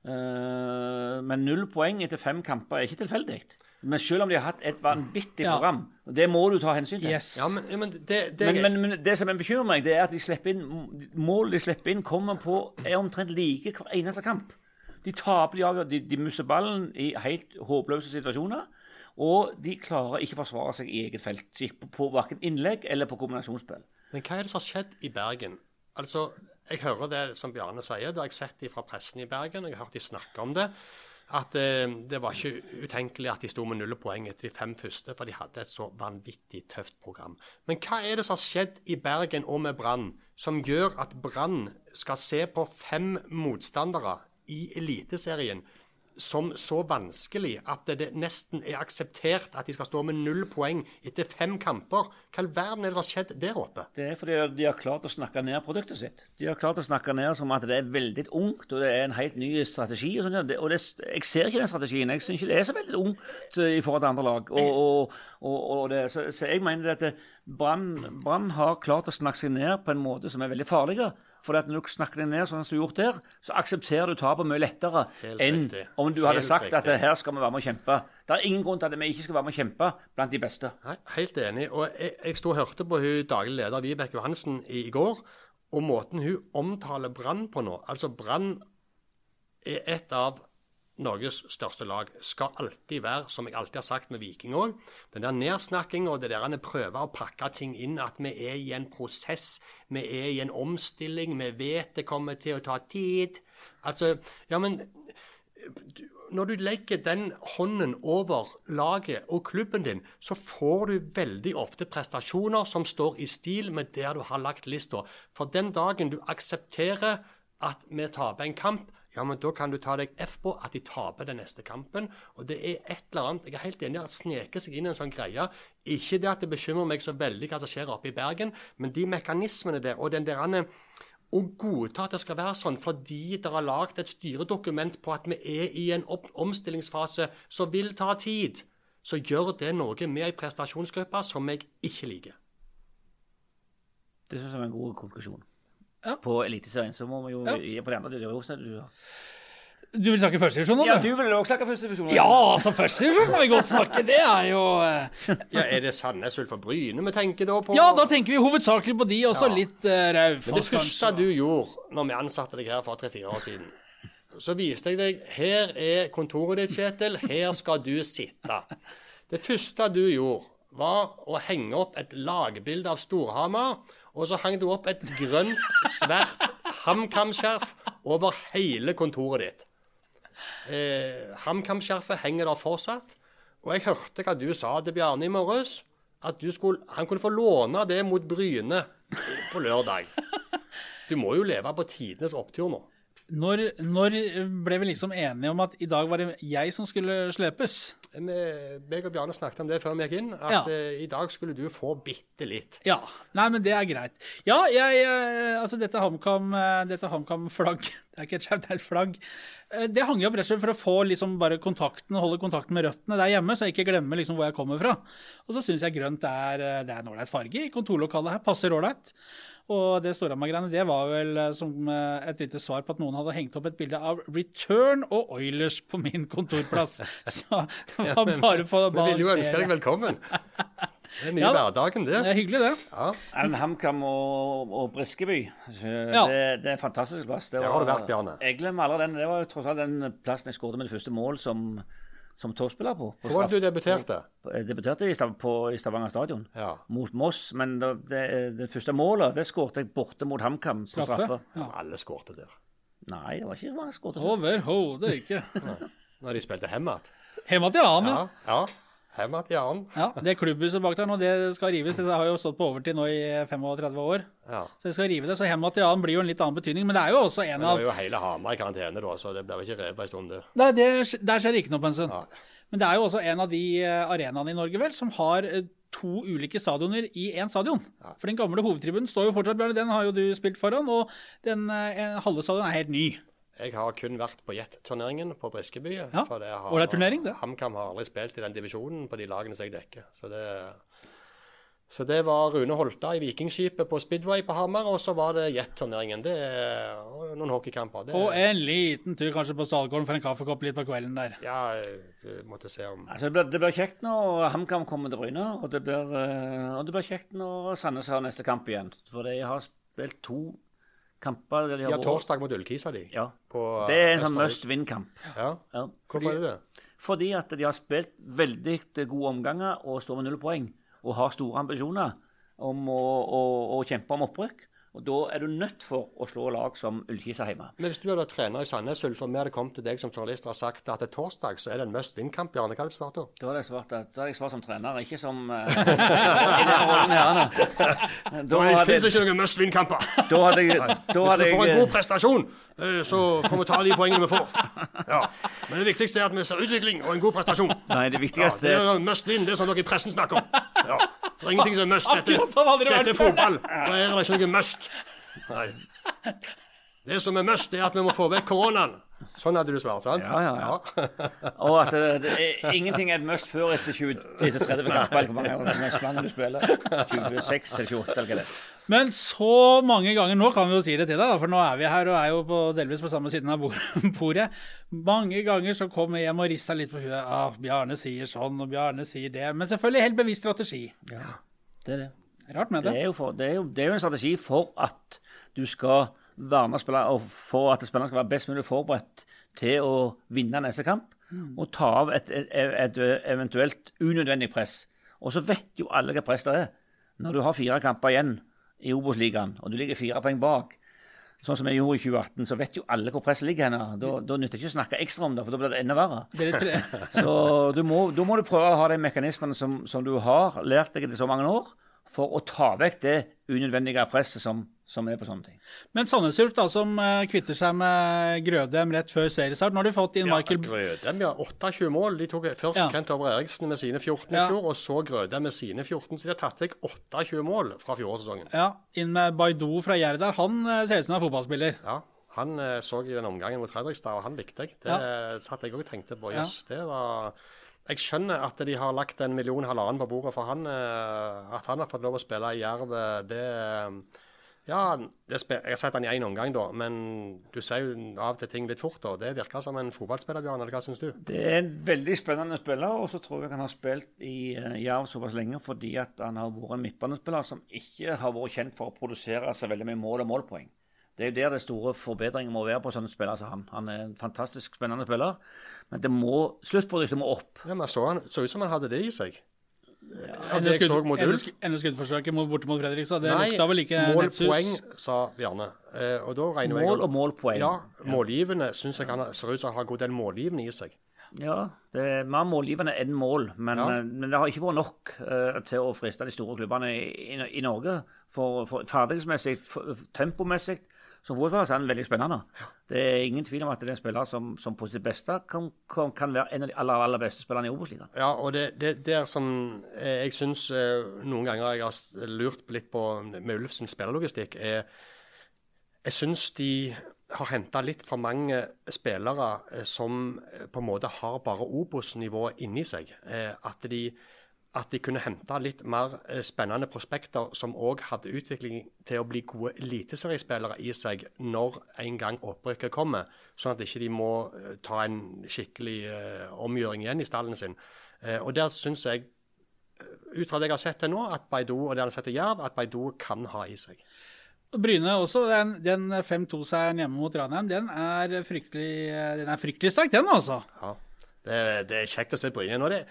Uh, men null poeng etter fem kamper er ikke tilfeldig. Men selv om de har hatt et vanvittig ja. program, og det må du ta hensyn til. Yes. Ja, men, men, det, det, men, men, men, det, som bekymrer meg, det er at de slipper inn, mål de slipper inn, kommer på er omtrent like hver eneste kamp. De taper, de avgjør, de, de mister ballen i helt håpløse situasjoner. Og de klarer ikke å forsvare seg i eget felt, på, på verken innlegg eller på kombinasjonsspill. Men hva er det som har skjedd i Bergen? Altså, jeg hører det som Bjarne sier, det har jeg sett fra pressen i Bergen, og jeg har hørt de snakke om det. At eh, det var ikke utenkelig at de sto med null poeng etter de fem første, for de hadde et så vanvittig tøft program. Men hva er det som har skjedd i Bergen og med Brann, som gjør at Brann skal se på fem motstandere i Eliteserien som så vanskelig at det nesten er akseptert at de skal stå med null poeng etter fem kamper. Hva i verden er det som har skjedd der oppe? Det er fordi de har klart å snakke ned produktet sitt. De har klart å snakke ned som at det er veldig ungt, og det er en helt ny strategi. Og, sånt, og det, jeg ser ikke den strategien. Jeg syns ikke det er så veldig ungt i forhold til andre lag. Og, og, det, så, så, jeg mener at Brann har klart å snakke seg ned på en måte som er veldig farlig. For når du snakker deg ned sånn som du har gjort der, så aksepterer du tapet mye lettere Helt enn riktig. om du hadde Helt sagt riktig. at her skal vi være med å kjempe. Det er ingen grunn til at vi ikke skal være med å kjempe blant de beste. Nei, helt enig. Og jeg, jeg sto og hørte på hun daglig leder Vibeke Johansen i, i går, og måten hun omtaler Brann på nå Altså, Brann er et av Norges største lag skal alltid være, som jeg alltid har sagt med Viking òg, den der nedsnakkinga og det der han prøver å pakke ting inn, at vi er i en prosess, vi er i en omstilling, vi vet det kommer til å ta tid. Altså, ja, men når du legger den hånden over laget og klubben din, så får du veldig ofte prestasjoner som står i stil med der du har lagt lista. For den dagen du aksepterer at vi taper en kamp, ja, men da kan du ta deg F på at de taper den neste kampen. Og det er et eller annet Jeg er helt enig i at sneker seg inn i en sånn greie. Ikke det at det bekymrer meg så veldig hva som skjer oppe i Bergen, men de mekanismene der, og den der å godta at det skal være sånn fordi dere har lagd et styredokument på at vi er i en omstillingsfase som vil ta tid, så gjør det noe med ei prestasjonsgruppe som jeg ikke liker. Det synes jeg er en god konklusjon ja. på Eliteserien. Så må vi jo ja. på den andre. Du, du vil snakke førstedivisjon nå? Ja, du vil også snakke førstedivisjon. Ja, altså førstedivisjon kan vi godt snakke. Det er jo uh... Ja, Er det Sandnes Ulf og Bryne vi tenker da på? Ja, da tenker vi hovedsakelig på de, og så ja. litt uh, Raufoss, Men det første du gjorde når vi ansatte deg her for tre-fire år siden, så viste jeg deg Her er kontoret ditt, Kjetil. Her skal du sitte. Det første du gjorde, var å henge opp et lagbilde av Storhamar og så hang det opp et grønt, svært HamKam-skjerf over hele kontoret ditt. Eh, HamKam-skjerfet henger der fortsatt. Og jeg hørte hva du sa til Bjarne i morges. At skulle, han kunne få låne det mot Bryne på lørdag. Du må jo leve på tidenes opptur nå. Når, når, ble vi liksom enige om at i dag var det jeg som skulle slepes? Jeg og Bjarne snakket om det før vi gikk inn, at ja. uh, i dag skulle du få bitte litt. Ja. Nei, men det er greit. Ja, jeg uh, Altså, dette HamKam-flagg (laughs) Det er ikke et skjevt, det er et flagg. det hang jeg opp rett og slett for å få liksom bare kontakten, holde kontakten med røttene der hjemme, så jeg ikke glemmer liksom hvor jeg kommer fra. Og så syns jeg grønt er, det er en ålreit farge i kontorlokalet her. Passer ålreit. Og det Storhamar-greiene det var vel eh, som eh, et lite svar på at noen hadde hengt opp et bilde av Return og Oilers på min kontorplass. (laughs) Så det var bare for å balansere. Vi vil jo ønske deg velkommen. Det er nye ja, hverdagen, det. Det er hyggelig, det. Ja. HamKam og, og Briskeby. Ja. Det, det, er en fantastisk plass. Det var, har du vært, Bjarne. Jeg glemmer aldri den. Det var jo tross alt den plassen jeg skåret mitt første mål som som toppspiller på. på Hvor var det du debuterte? Jeg debuterte i, Stav på, i Stavanger stadion, ja. mot Moss. Men det, det, det første målet det skåret jeg borte mot HamKam på straffe. straffe. Ja. Alle skårte der. Nei, det var ikke så mange skåret. Overhodet ikke. (laughs) Når de spilte hjemme igjen. Hjemme igjen, ja. ja. Til Ja, Det klubbhuset bak der nå, det skal rives. Det har jo stått på overtid nå i 35 år. Ja. Så det skal rive det. Så Jan blir jo en litt annen betydning. Men det er jo også en av Men Det var jo hele Hamar i karantene da, så det ble jo ikke revet på en stund. Nei, det, der skjer ikke noe på en stund. Ja. Men det er jo også en av de eh, arenaene i Norge vel, som har eh, to ulike stadioner i én stadion. Ja. For den gamle hovedtribunen står jo fortsatt, Bjørn, Den har jo du spilt foran. Og den eh, halve stadion er helt ny. Jeg har kun vært på Jet-turneringen på Briskeby. Ja, og det er turnering, det. HamKam har aldri spilt i den divisjonen på de lagene som jeg dekker. Så det, så det var Rune Holta i Vikingskipet på Speedway på Hamar, og så var det Jet-turneringen. Det er noen hockeykamper. Det, og en liten tur kanskje på Stadgården for en kaffekopp litt på kvelden der. Ja, du måtte se om altså, det, blir, det, blir, kjekt når HamKam kommer til Bryne, og det blir, eh, og det blir kjekt når Sandnes har neste kamp igjen. For de har spilt to kamper der de har torsdag mot Ullkisa, de. Ja. det er en sånn must win-kamp. Ja. ja. Hvorfor er det det? Fordi at de har spilt veldig gode omganger og står med null poeng. Og har store ambisjoner om å, å, å kjempe om opprykk. Og Da er du nødt for å slå lag som Ullkisa hjemme. Men hvis du hadde vært trener i Sandnes Ulf, og vi hadde kommet til deg som journalist og sagt at det er torsdag, så er det en must win-kamp, Bjarne, hva hadde du svart da? Da hadde jeg svart, at, hadde jeg svart som trener, ikke som uh, (laughs) i den rollen. Da Det finnes ikke noen must win-kamper. da hadde jeg, da Hvis vi får en god prestasjon, eh, så får vi ta de poengene vi får. Ja. Men det viktigste er at vi ser utvikling og en god prestasjon. Nei, det Ja, viktigste det er must win, det er sånn dere i pressen snakker om. Ja. Det er ingenting som er must. Dette, sånn dette er fotball. Da er det ikke noe must. Nei. Det som er mest, er at vi må få vekk koronaen. Sånn hadde du svart, sant? Ja, ja, ja. Og at det, det er, ingenting er et must før etter, 20, etter 30 kamper. eller hvor mange mange du spiller. 26 eller 28 eller hva det er. Men så mange ganger Nå kan vi jo si det til deg, da, for nå er vi her og er jo på, delvis på samme siden av (laughs) bordet. Mange ganger så kom jeg hjem og rista litt på huet. Ah, Bjarne sier sånn, og Bjarne sier det. Men selvfølgelig helt bevisst strategi. Ja, Det er det. Rart med Det det. er, for, det, er jo, det er jo en strategi for at du skal verne spillere, og for at spillerne skal være best mulig forberedt til å vinne neste kamp. Og ta av et, et, et eventuelt unødvendig press. Og så vet jo alle hva press det er. Når du har fire kamper igjen i Obos-ligaen, og du ligger fire poeng bak, sånn som jeg gjorde i 2018, så vet jo alle hvor presset ligger henne. Da, da nytter det ikke å snakke ekstra om det, for da blir det enda verre. Det det. (laughs) Så du må, da må du prøve å ha de mekanismene som, som du har lært deg etter så mange år, for å ta vekk det unødvendige presset som, som er på sånne ting. Men Sandnes Ulf, da, som eh, kvitter seg med Grødem rett før seriestart. Nå har de fått inn Ja, Michael Grødem, ja. 28 mål. De tok først Ja. Kent Over Eriksen med sine 14 i Ja. fjor, og så Grødem med sine 14. Så de har tatt vekk 28 mål fra fjorårssesongen. ja, inn med Baidu fra Gjerdar. Han eh, ser ut som er fotballspiller. Ja, han eh, så i den omgangen mot Fredrikstad, og han likte jeg. Det satt jeg òg og tenkte på. Ja. Jøss, det var Jeg skjønner at de har lagt en million halvannen på bordet for han. eh, At han har fått lov å spille i Jerv, eh, det eh, Ja, det jeg har sett han i én omgang, da, men du ser jo av og til ting litt fort. da. Det virker som en fotballspiller, Bjørn, eller hva syns du? Det er en veldig spennende spiller, og så tror jeg han har spilt i Jerv såpass lenge fordi at han har vært en midtbanespiller som ikke har vært kjent for å produsere så veldig mye mål og målpoeng. Det er jo der det store forbedringen må være på sånne spillere som han. Han er en fantastisk spennende spiller, men det må, sluttproduktet må opp. Ja, men så, han, så ut som han hadde det i seg. Ja, Enda det jeg mot enda Ulf. skuddforsøket mot, borte mot Fredrikstad. Det Nei, lukta vel ikke målpoeng, poeng, sa Bjarne. Eh, og da regner jeg Mål og målpoeng. Ja, målgivende syns jeg han ser ut som han har god del målgivende i seg. Ja, det er mer målgivende enn mål, men, Ja. eh, men det har ikke vært nok uh, til å friste de store klubbene i, i, i Norge. For, for ferdighetsmessig, tempomessig, som fotballspiller er han veldig spennende. Det er ingen tvil om at det er en spiller som, som på sitt beste kan, kan, kan være en av de aller, aller beste spillerne i Obos-ligaen. Ja, og det, det der som eh, jeg syns eh, noen ganger jeg har lurt litt på med Ulfs spillerlogistikk, er Jeg syns de har henta litt for mange spillere eh, som på en måte har bare Obos-nivået inni seg. At de at de kunne hente litt mer eh, spennende prospekter som òg hadde utvikling til å bli gode eliteseriespillere i seg når en gang opprykket kommer, sånn at ikke de må eh, ta en skikkelig eh, omgjøring igjen i stallen sin. Eh, og der syns jeg, ut fra det jeg har sett til nå, at Baidu og det han har sett til Jerv, at Baidu kan ha i seg. Bryne også, den, den 5-2-seieren hjemme mot Ranheim, den er fryktelig, den er fryktelig sterk, den altså. Ja, det, det er kjekt å se Bryne. Nå, det,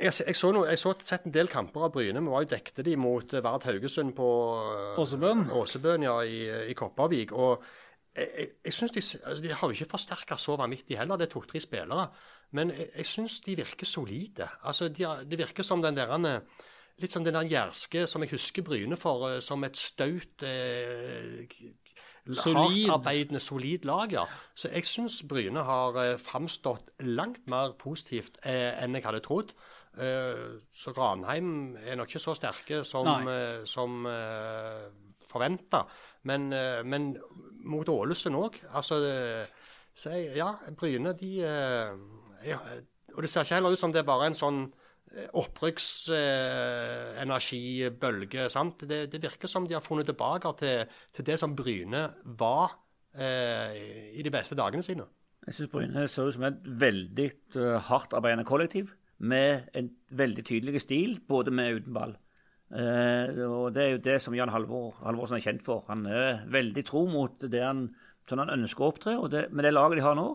jeg, jeg, så noe, jeg så sett en del kamper av Bryne. Vi var jo dekte de mot eh, Vard Haugesund på eh, Åsebøen. Åsebøen, ja, i, i Kopervik. Og jeg, jeg, jeg synes de, altså, de har jo ikke forsterka så vanvittig heller, det er to-tre spillere. Men jeg, jeg syns de virker solide. Altså, de, har- det virker som den der Litt som den der jærske som jeg husker Bryne for, eh, som et staut eh, Solid. Hardtarbeidende, solid lag, ja. Så jeg syns Bryne har eh, framstått langt mer positivt eh, enn jeg hadde trodd. Eh, så Ranheim er nok ikke så sterke som, Nei. eh, som eh, forventa. Men, eh, men mot Ålesund òg. Altså eh, så jeg, Ja, Bryne, de eh, jeg, Og det ser ikke heller ut som det er bare en sånn opprykksenergibølge. sant? Det, det virker som de har funnet tilbake til, til det som Bryne var eh, i de beste dagene sine. Jeg syns Bryne ser ut som et veldig uh, hardtarbeidende kollektiv med en veldig tydelig stil, både med og uten ball. Eh, og Det er jo det som Jan Halvor, Halvorsen er kjent for. Han er veldig tro mot det han, sånn han ønsker å opptre. og det, Med det laget de har nå,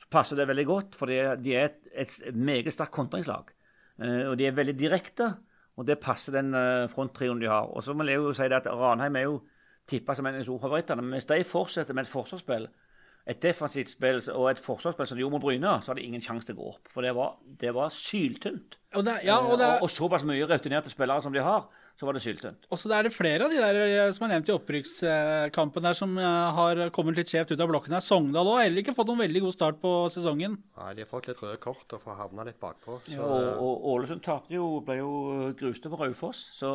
så passer det veldig godt, for de, er et, et meget sterkt kontringslag. Eh, og de er veldig direkte, og det passer den eh, fronttrioen de har. Og så må jeg jo si det at Ranheim er jo tippa som en av favorittene. Men hvis de fortsetter med et forsvarsspill, et defensivt spill og et forsvarsspill som de gjorde mot Bryne, så hadde de ingen sjanse til å gå opp. For det var, det var syltynt. Og, det, ja, og, det, og, og såpass mye rutinerte spillere som de har, så var det syltynt. Og så er det flere av de der eh, som er nevnt i opprykkskampen der, som eh, har kommet litt skjevt ut av blokken her. Sogndal òg har heller ikke fått noen veldig god start på sesongen. Nei, de har fått litt røde kort og får havna litt bakpå. Så... Ja, og, og Ålesund tapte jo, ble jo grust over Raufoss, så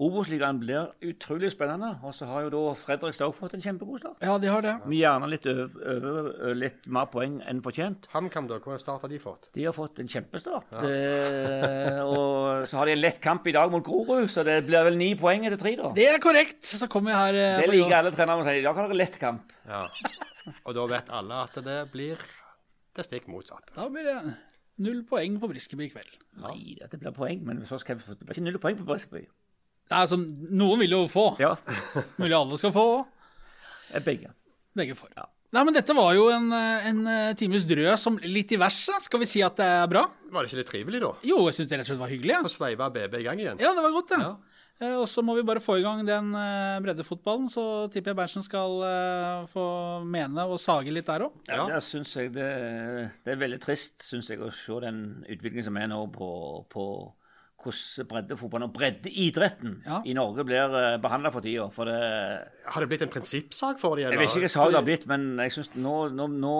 Obos-ligaen blir utrolig spennende. Og så har jo da Fredrikstad òg fått en kjempegod start. Ja, de har det. Men gjerne litt, over, litt mer poeng enn fortjent. HamKam, da? Hvilken start har de fått? De har fått en kjempestart. Ja. Eh, og så har de en lett kamp i dag mot Grorud, så det blir vel ni poeng etter tre, da. Det er korrekt. Så kommer jeg her eh, Det liker alle trenere å si. I dag har dere lett kamp. Ja. Og da vet alle at det blir det stikk motsatte. Da blir det null poeng på Briskeby i kveld. Nei, det blir poeng, men så skal det blir ikke null poeng på Briskeby. Nei, altså, noen vil jo få. Ja. Mulig alle skal få òg. Begge. Begge får. Ja. Nei, men Dette var jo en, en times drøs som litt i verset. Skal vi si at det er bra? Var det ikke litt trivelig, da? Jo, jeg syns det rett og slett var hyggelig. Ja. Få sveiva BB i gang igjen. Ja, det var godt, det. Ja. Eh, og så må vi bare få i gang den eh, breddefotballen. Så tipper jeg Berntsen skal få mene og sage litt der òg. Ja, der syns jeg det, det, er veldig trist syns jeg, å se den utviklingen som er nå på, på hvordan breddefotballen og breddeidretten ja. i Norge blir uh, behandla for tida. For det, har det blitt en prinsippsak for dem? Jeg vet ikke hva sak det har blitt, men jeg synes, nå, nå, nå,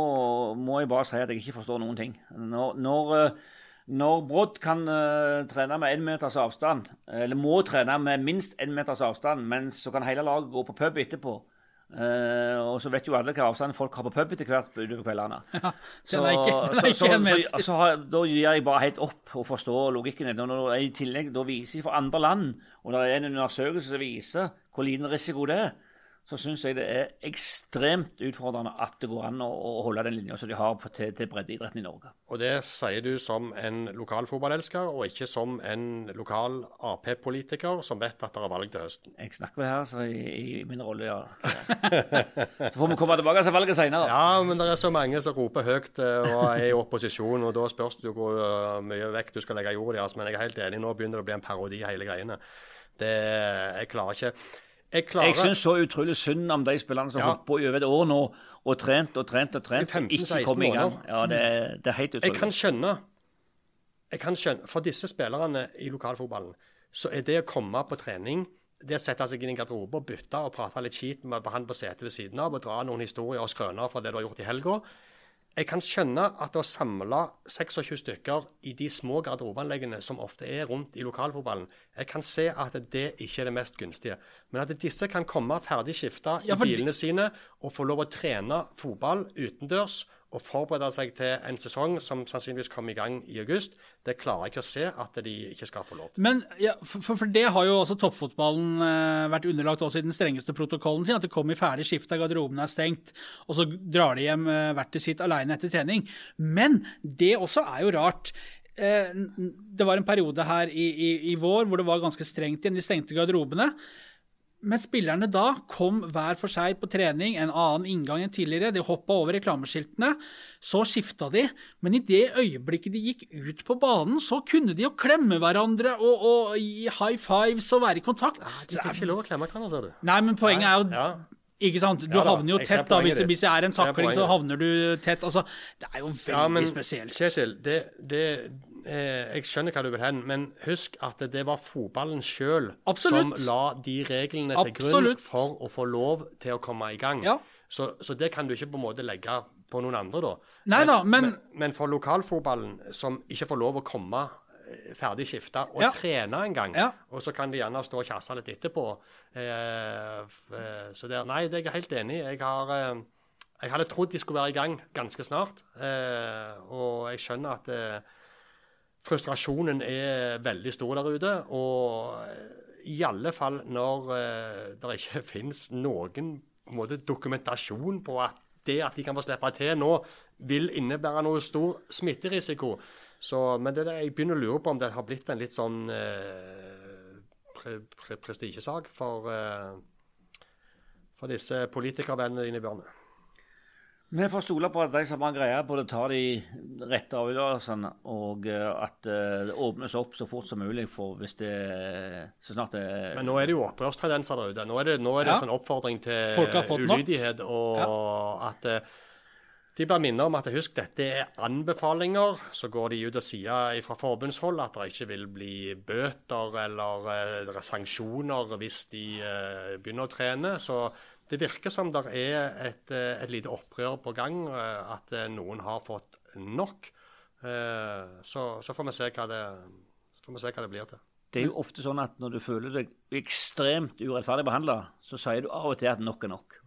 må jeg bare si at jeg ikke forstår noen ting. Når, når, uh, når Brodd kan uh, trene med én meters avstand, eller må trene med minst én meters avstand, men så kan hele laget gå på pub etterpå, Uh, og så vet jo alle hva avstand folk har på pub etter hvert utover kveldene. (laughs) Ja, så, ikke, så, så, så, har, da gir jeg bare helt opp og forstår logikken. Når, når jeg i tillegg da viser for andre land, og det er en undersøkelse som viser hvor liten risiko det er, så syns jeg det er ekstremt utfordrende at det går an å, å holde den linja som de har på, til, til breddeidretten i Norge. Og det sier du som en lokal fotballelsker, og ikke som en lokal Ap-politiker som vet at det er valg til høsten. Jeg snakker vel her så i, i min rolle, ja. Så får vi komme tilbake til valget senere. Ja, men det er så mange som roper høyt eh, og er i opposisjon, og da spørs det jo hvor eh, mye vekt du skal legge i jorda deres. Men jeg er helt enig, nå begynner det å bli en parodi, hele greiene. Det, jeg klarer ikke jeg, klarer... syns så utrolig synd om de spillerne som ja. holdt på i over et år nå og trent og trent og trent, som ikke kom i gang. Ja, det, det, er helt utrolig. Jeg kan skjønne, jeg kan skjønne For disse spillerne i lokalfotballen så er det å komme på trening det å sette seg inn i garderobe og bytte og prate litt skit med han på setet ved siden av og dra noen historier og skrøner fra det du har gjort i helga, jeg kan skjønne at å samle 26 stykker i de små garderobeanleggene som ofte er rundt i lokalfotballen, jeg kan se at det ikke er det mest gunstige. Men at disse kan komme ferdig skifta i ja, bilene sine og få lov å trene fotball utendørs og forberede seg til en sesong som sannsynligvis kommer i gang i august, det klarer jeg ikke å se at de ikke skal få lov til. Men ja, for, for, det har jo også toppfotballen eh, vært underlagt også i den strengeste protokollen sin, at det kommer i ferdig skifta, garderobene er stengt, og så drar de hjem eh, hvert til sitt alene etter trening. Men det også er jo rart. Eh, det var en periode her i, i, i vår hvor det var ganske strengt igjen. De stengte garderobene. Men spillerne da kom hver for seg på trening, en annen inngang enn tidligere. De hoppa over reklameskiltene. Så skifta de. Men i det øyeblikket de gikk ut på banen, så kunne de jo klemme hverandre og, og gi high fives og være i kontakt. Ja, de fikk ikke lov å klemme hverandre, sa du. Nei, men poenget er jo ja. Ikke sant? Du ja, havner jo tett da, hvis det, hvis det er en takling, så havner du tett. Altså, det er jo veldig ja, men, spesielt. Kjetil, det, det, eh, jeg skjønner hva du vil hen, men husk at det var fotballen sjøl som la de reglene til grunn for å få lov til å komme i gang. Ja. Så, så, det kan du ikke på en måte legge på noen andre, da. Neida, men, men, men, men for lokalfotballen, som ikke får lov å komme eh, ferdig skifta og ja. trene en gang. Ja. Og så kan de gjerne stå og kjasse litt etterpå. Eh, eh, så der, Nei, det er jeg helt enig i. Jeg har eh, jeg hadde trodd de skulle være i gang ganske snart. Eh, og jeg skjønner at eh, frustrasjonen er veldig stor der ute. Og i alle fall når uh, det ikke (laughs) finnes noen måte, dokumentasjon på at det at de kan få slippe til nå, vil innebære noe stor smitterisiko. Så, men det jeg begynner å lure på om det har blitt en litt sånn eh, pre, pre, prestisjesak for, eh, for disse politikervennene dine, Bjørne. Vi får stole på at de som har greie på det, tar de rette avgjørelsene, og eh, at eh, det åpnes opp så fort som mulig for hvis det så snart det Men nå er det jo opprørstendenser der ute. Nå er det, nå er det Ja. sånn oppfordring til ulydighet, og at eh, de bare minner om at husk, dette er anbefalinger. Så går de ut og sier fra forbundshold at det ikke vil bli bøter eller sanksjoner hvis de begynner å trene. Så det virker som det er et, eh, et lite opprør på gang, eh, at eh, noen har fått nok. Så, så får vi det, så får vi se hva det blir til. Det er jo ofte sånn at når du føler deg ekstremt urettferdig behandla, så sier du av og til at nok er nok.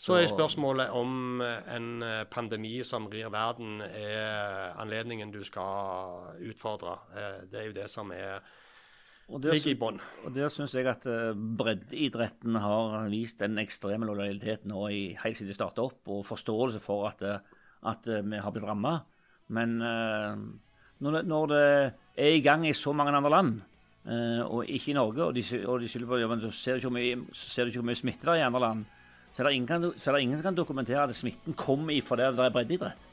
Så er spørsmålet om en pandemi som rir verden, er anledningen du skal utfordre. Det er jo det som er, Og der, ligger i bånn. og der syns jeg at eh, breddeidretten har vist den ekstreme lojaliteten nå i, helt siden de starta opp, og forståelse for at, eh, at eh, vi har blitt ramma. Men når det, når det er i gang i så mange andre land, og ikke i Norge, og de, og de skylder på ja, men så ser du ikke hvor mye, så smitte det er i andre land, så er ingen, så er det ingen som kan dokumentere at smitten kommer ifra der det er breddeidrett.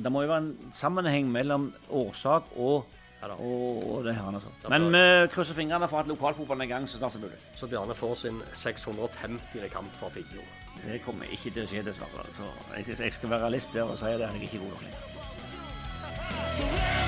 Det må jo være en sammenheng mellom årsak og, og, det har altså. Men vi krysser fingrene for at lokalfotballen er i gang så snart som mulig. Så Bjarne får sin 650. kamp for Figgjo. Det kommer ikke til å skje, dessverre. Altså, så jeg, skal være realist der og si at han er ikke god nok lenger.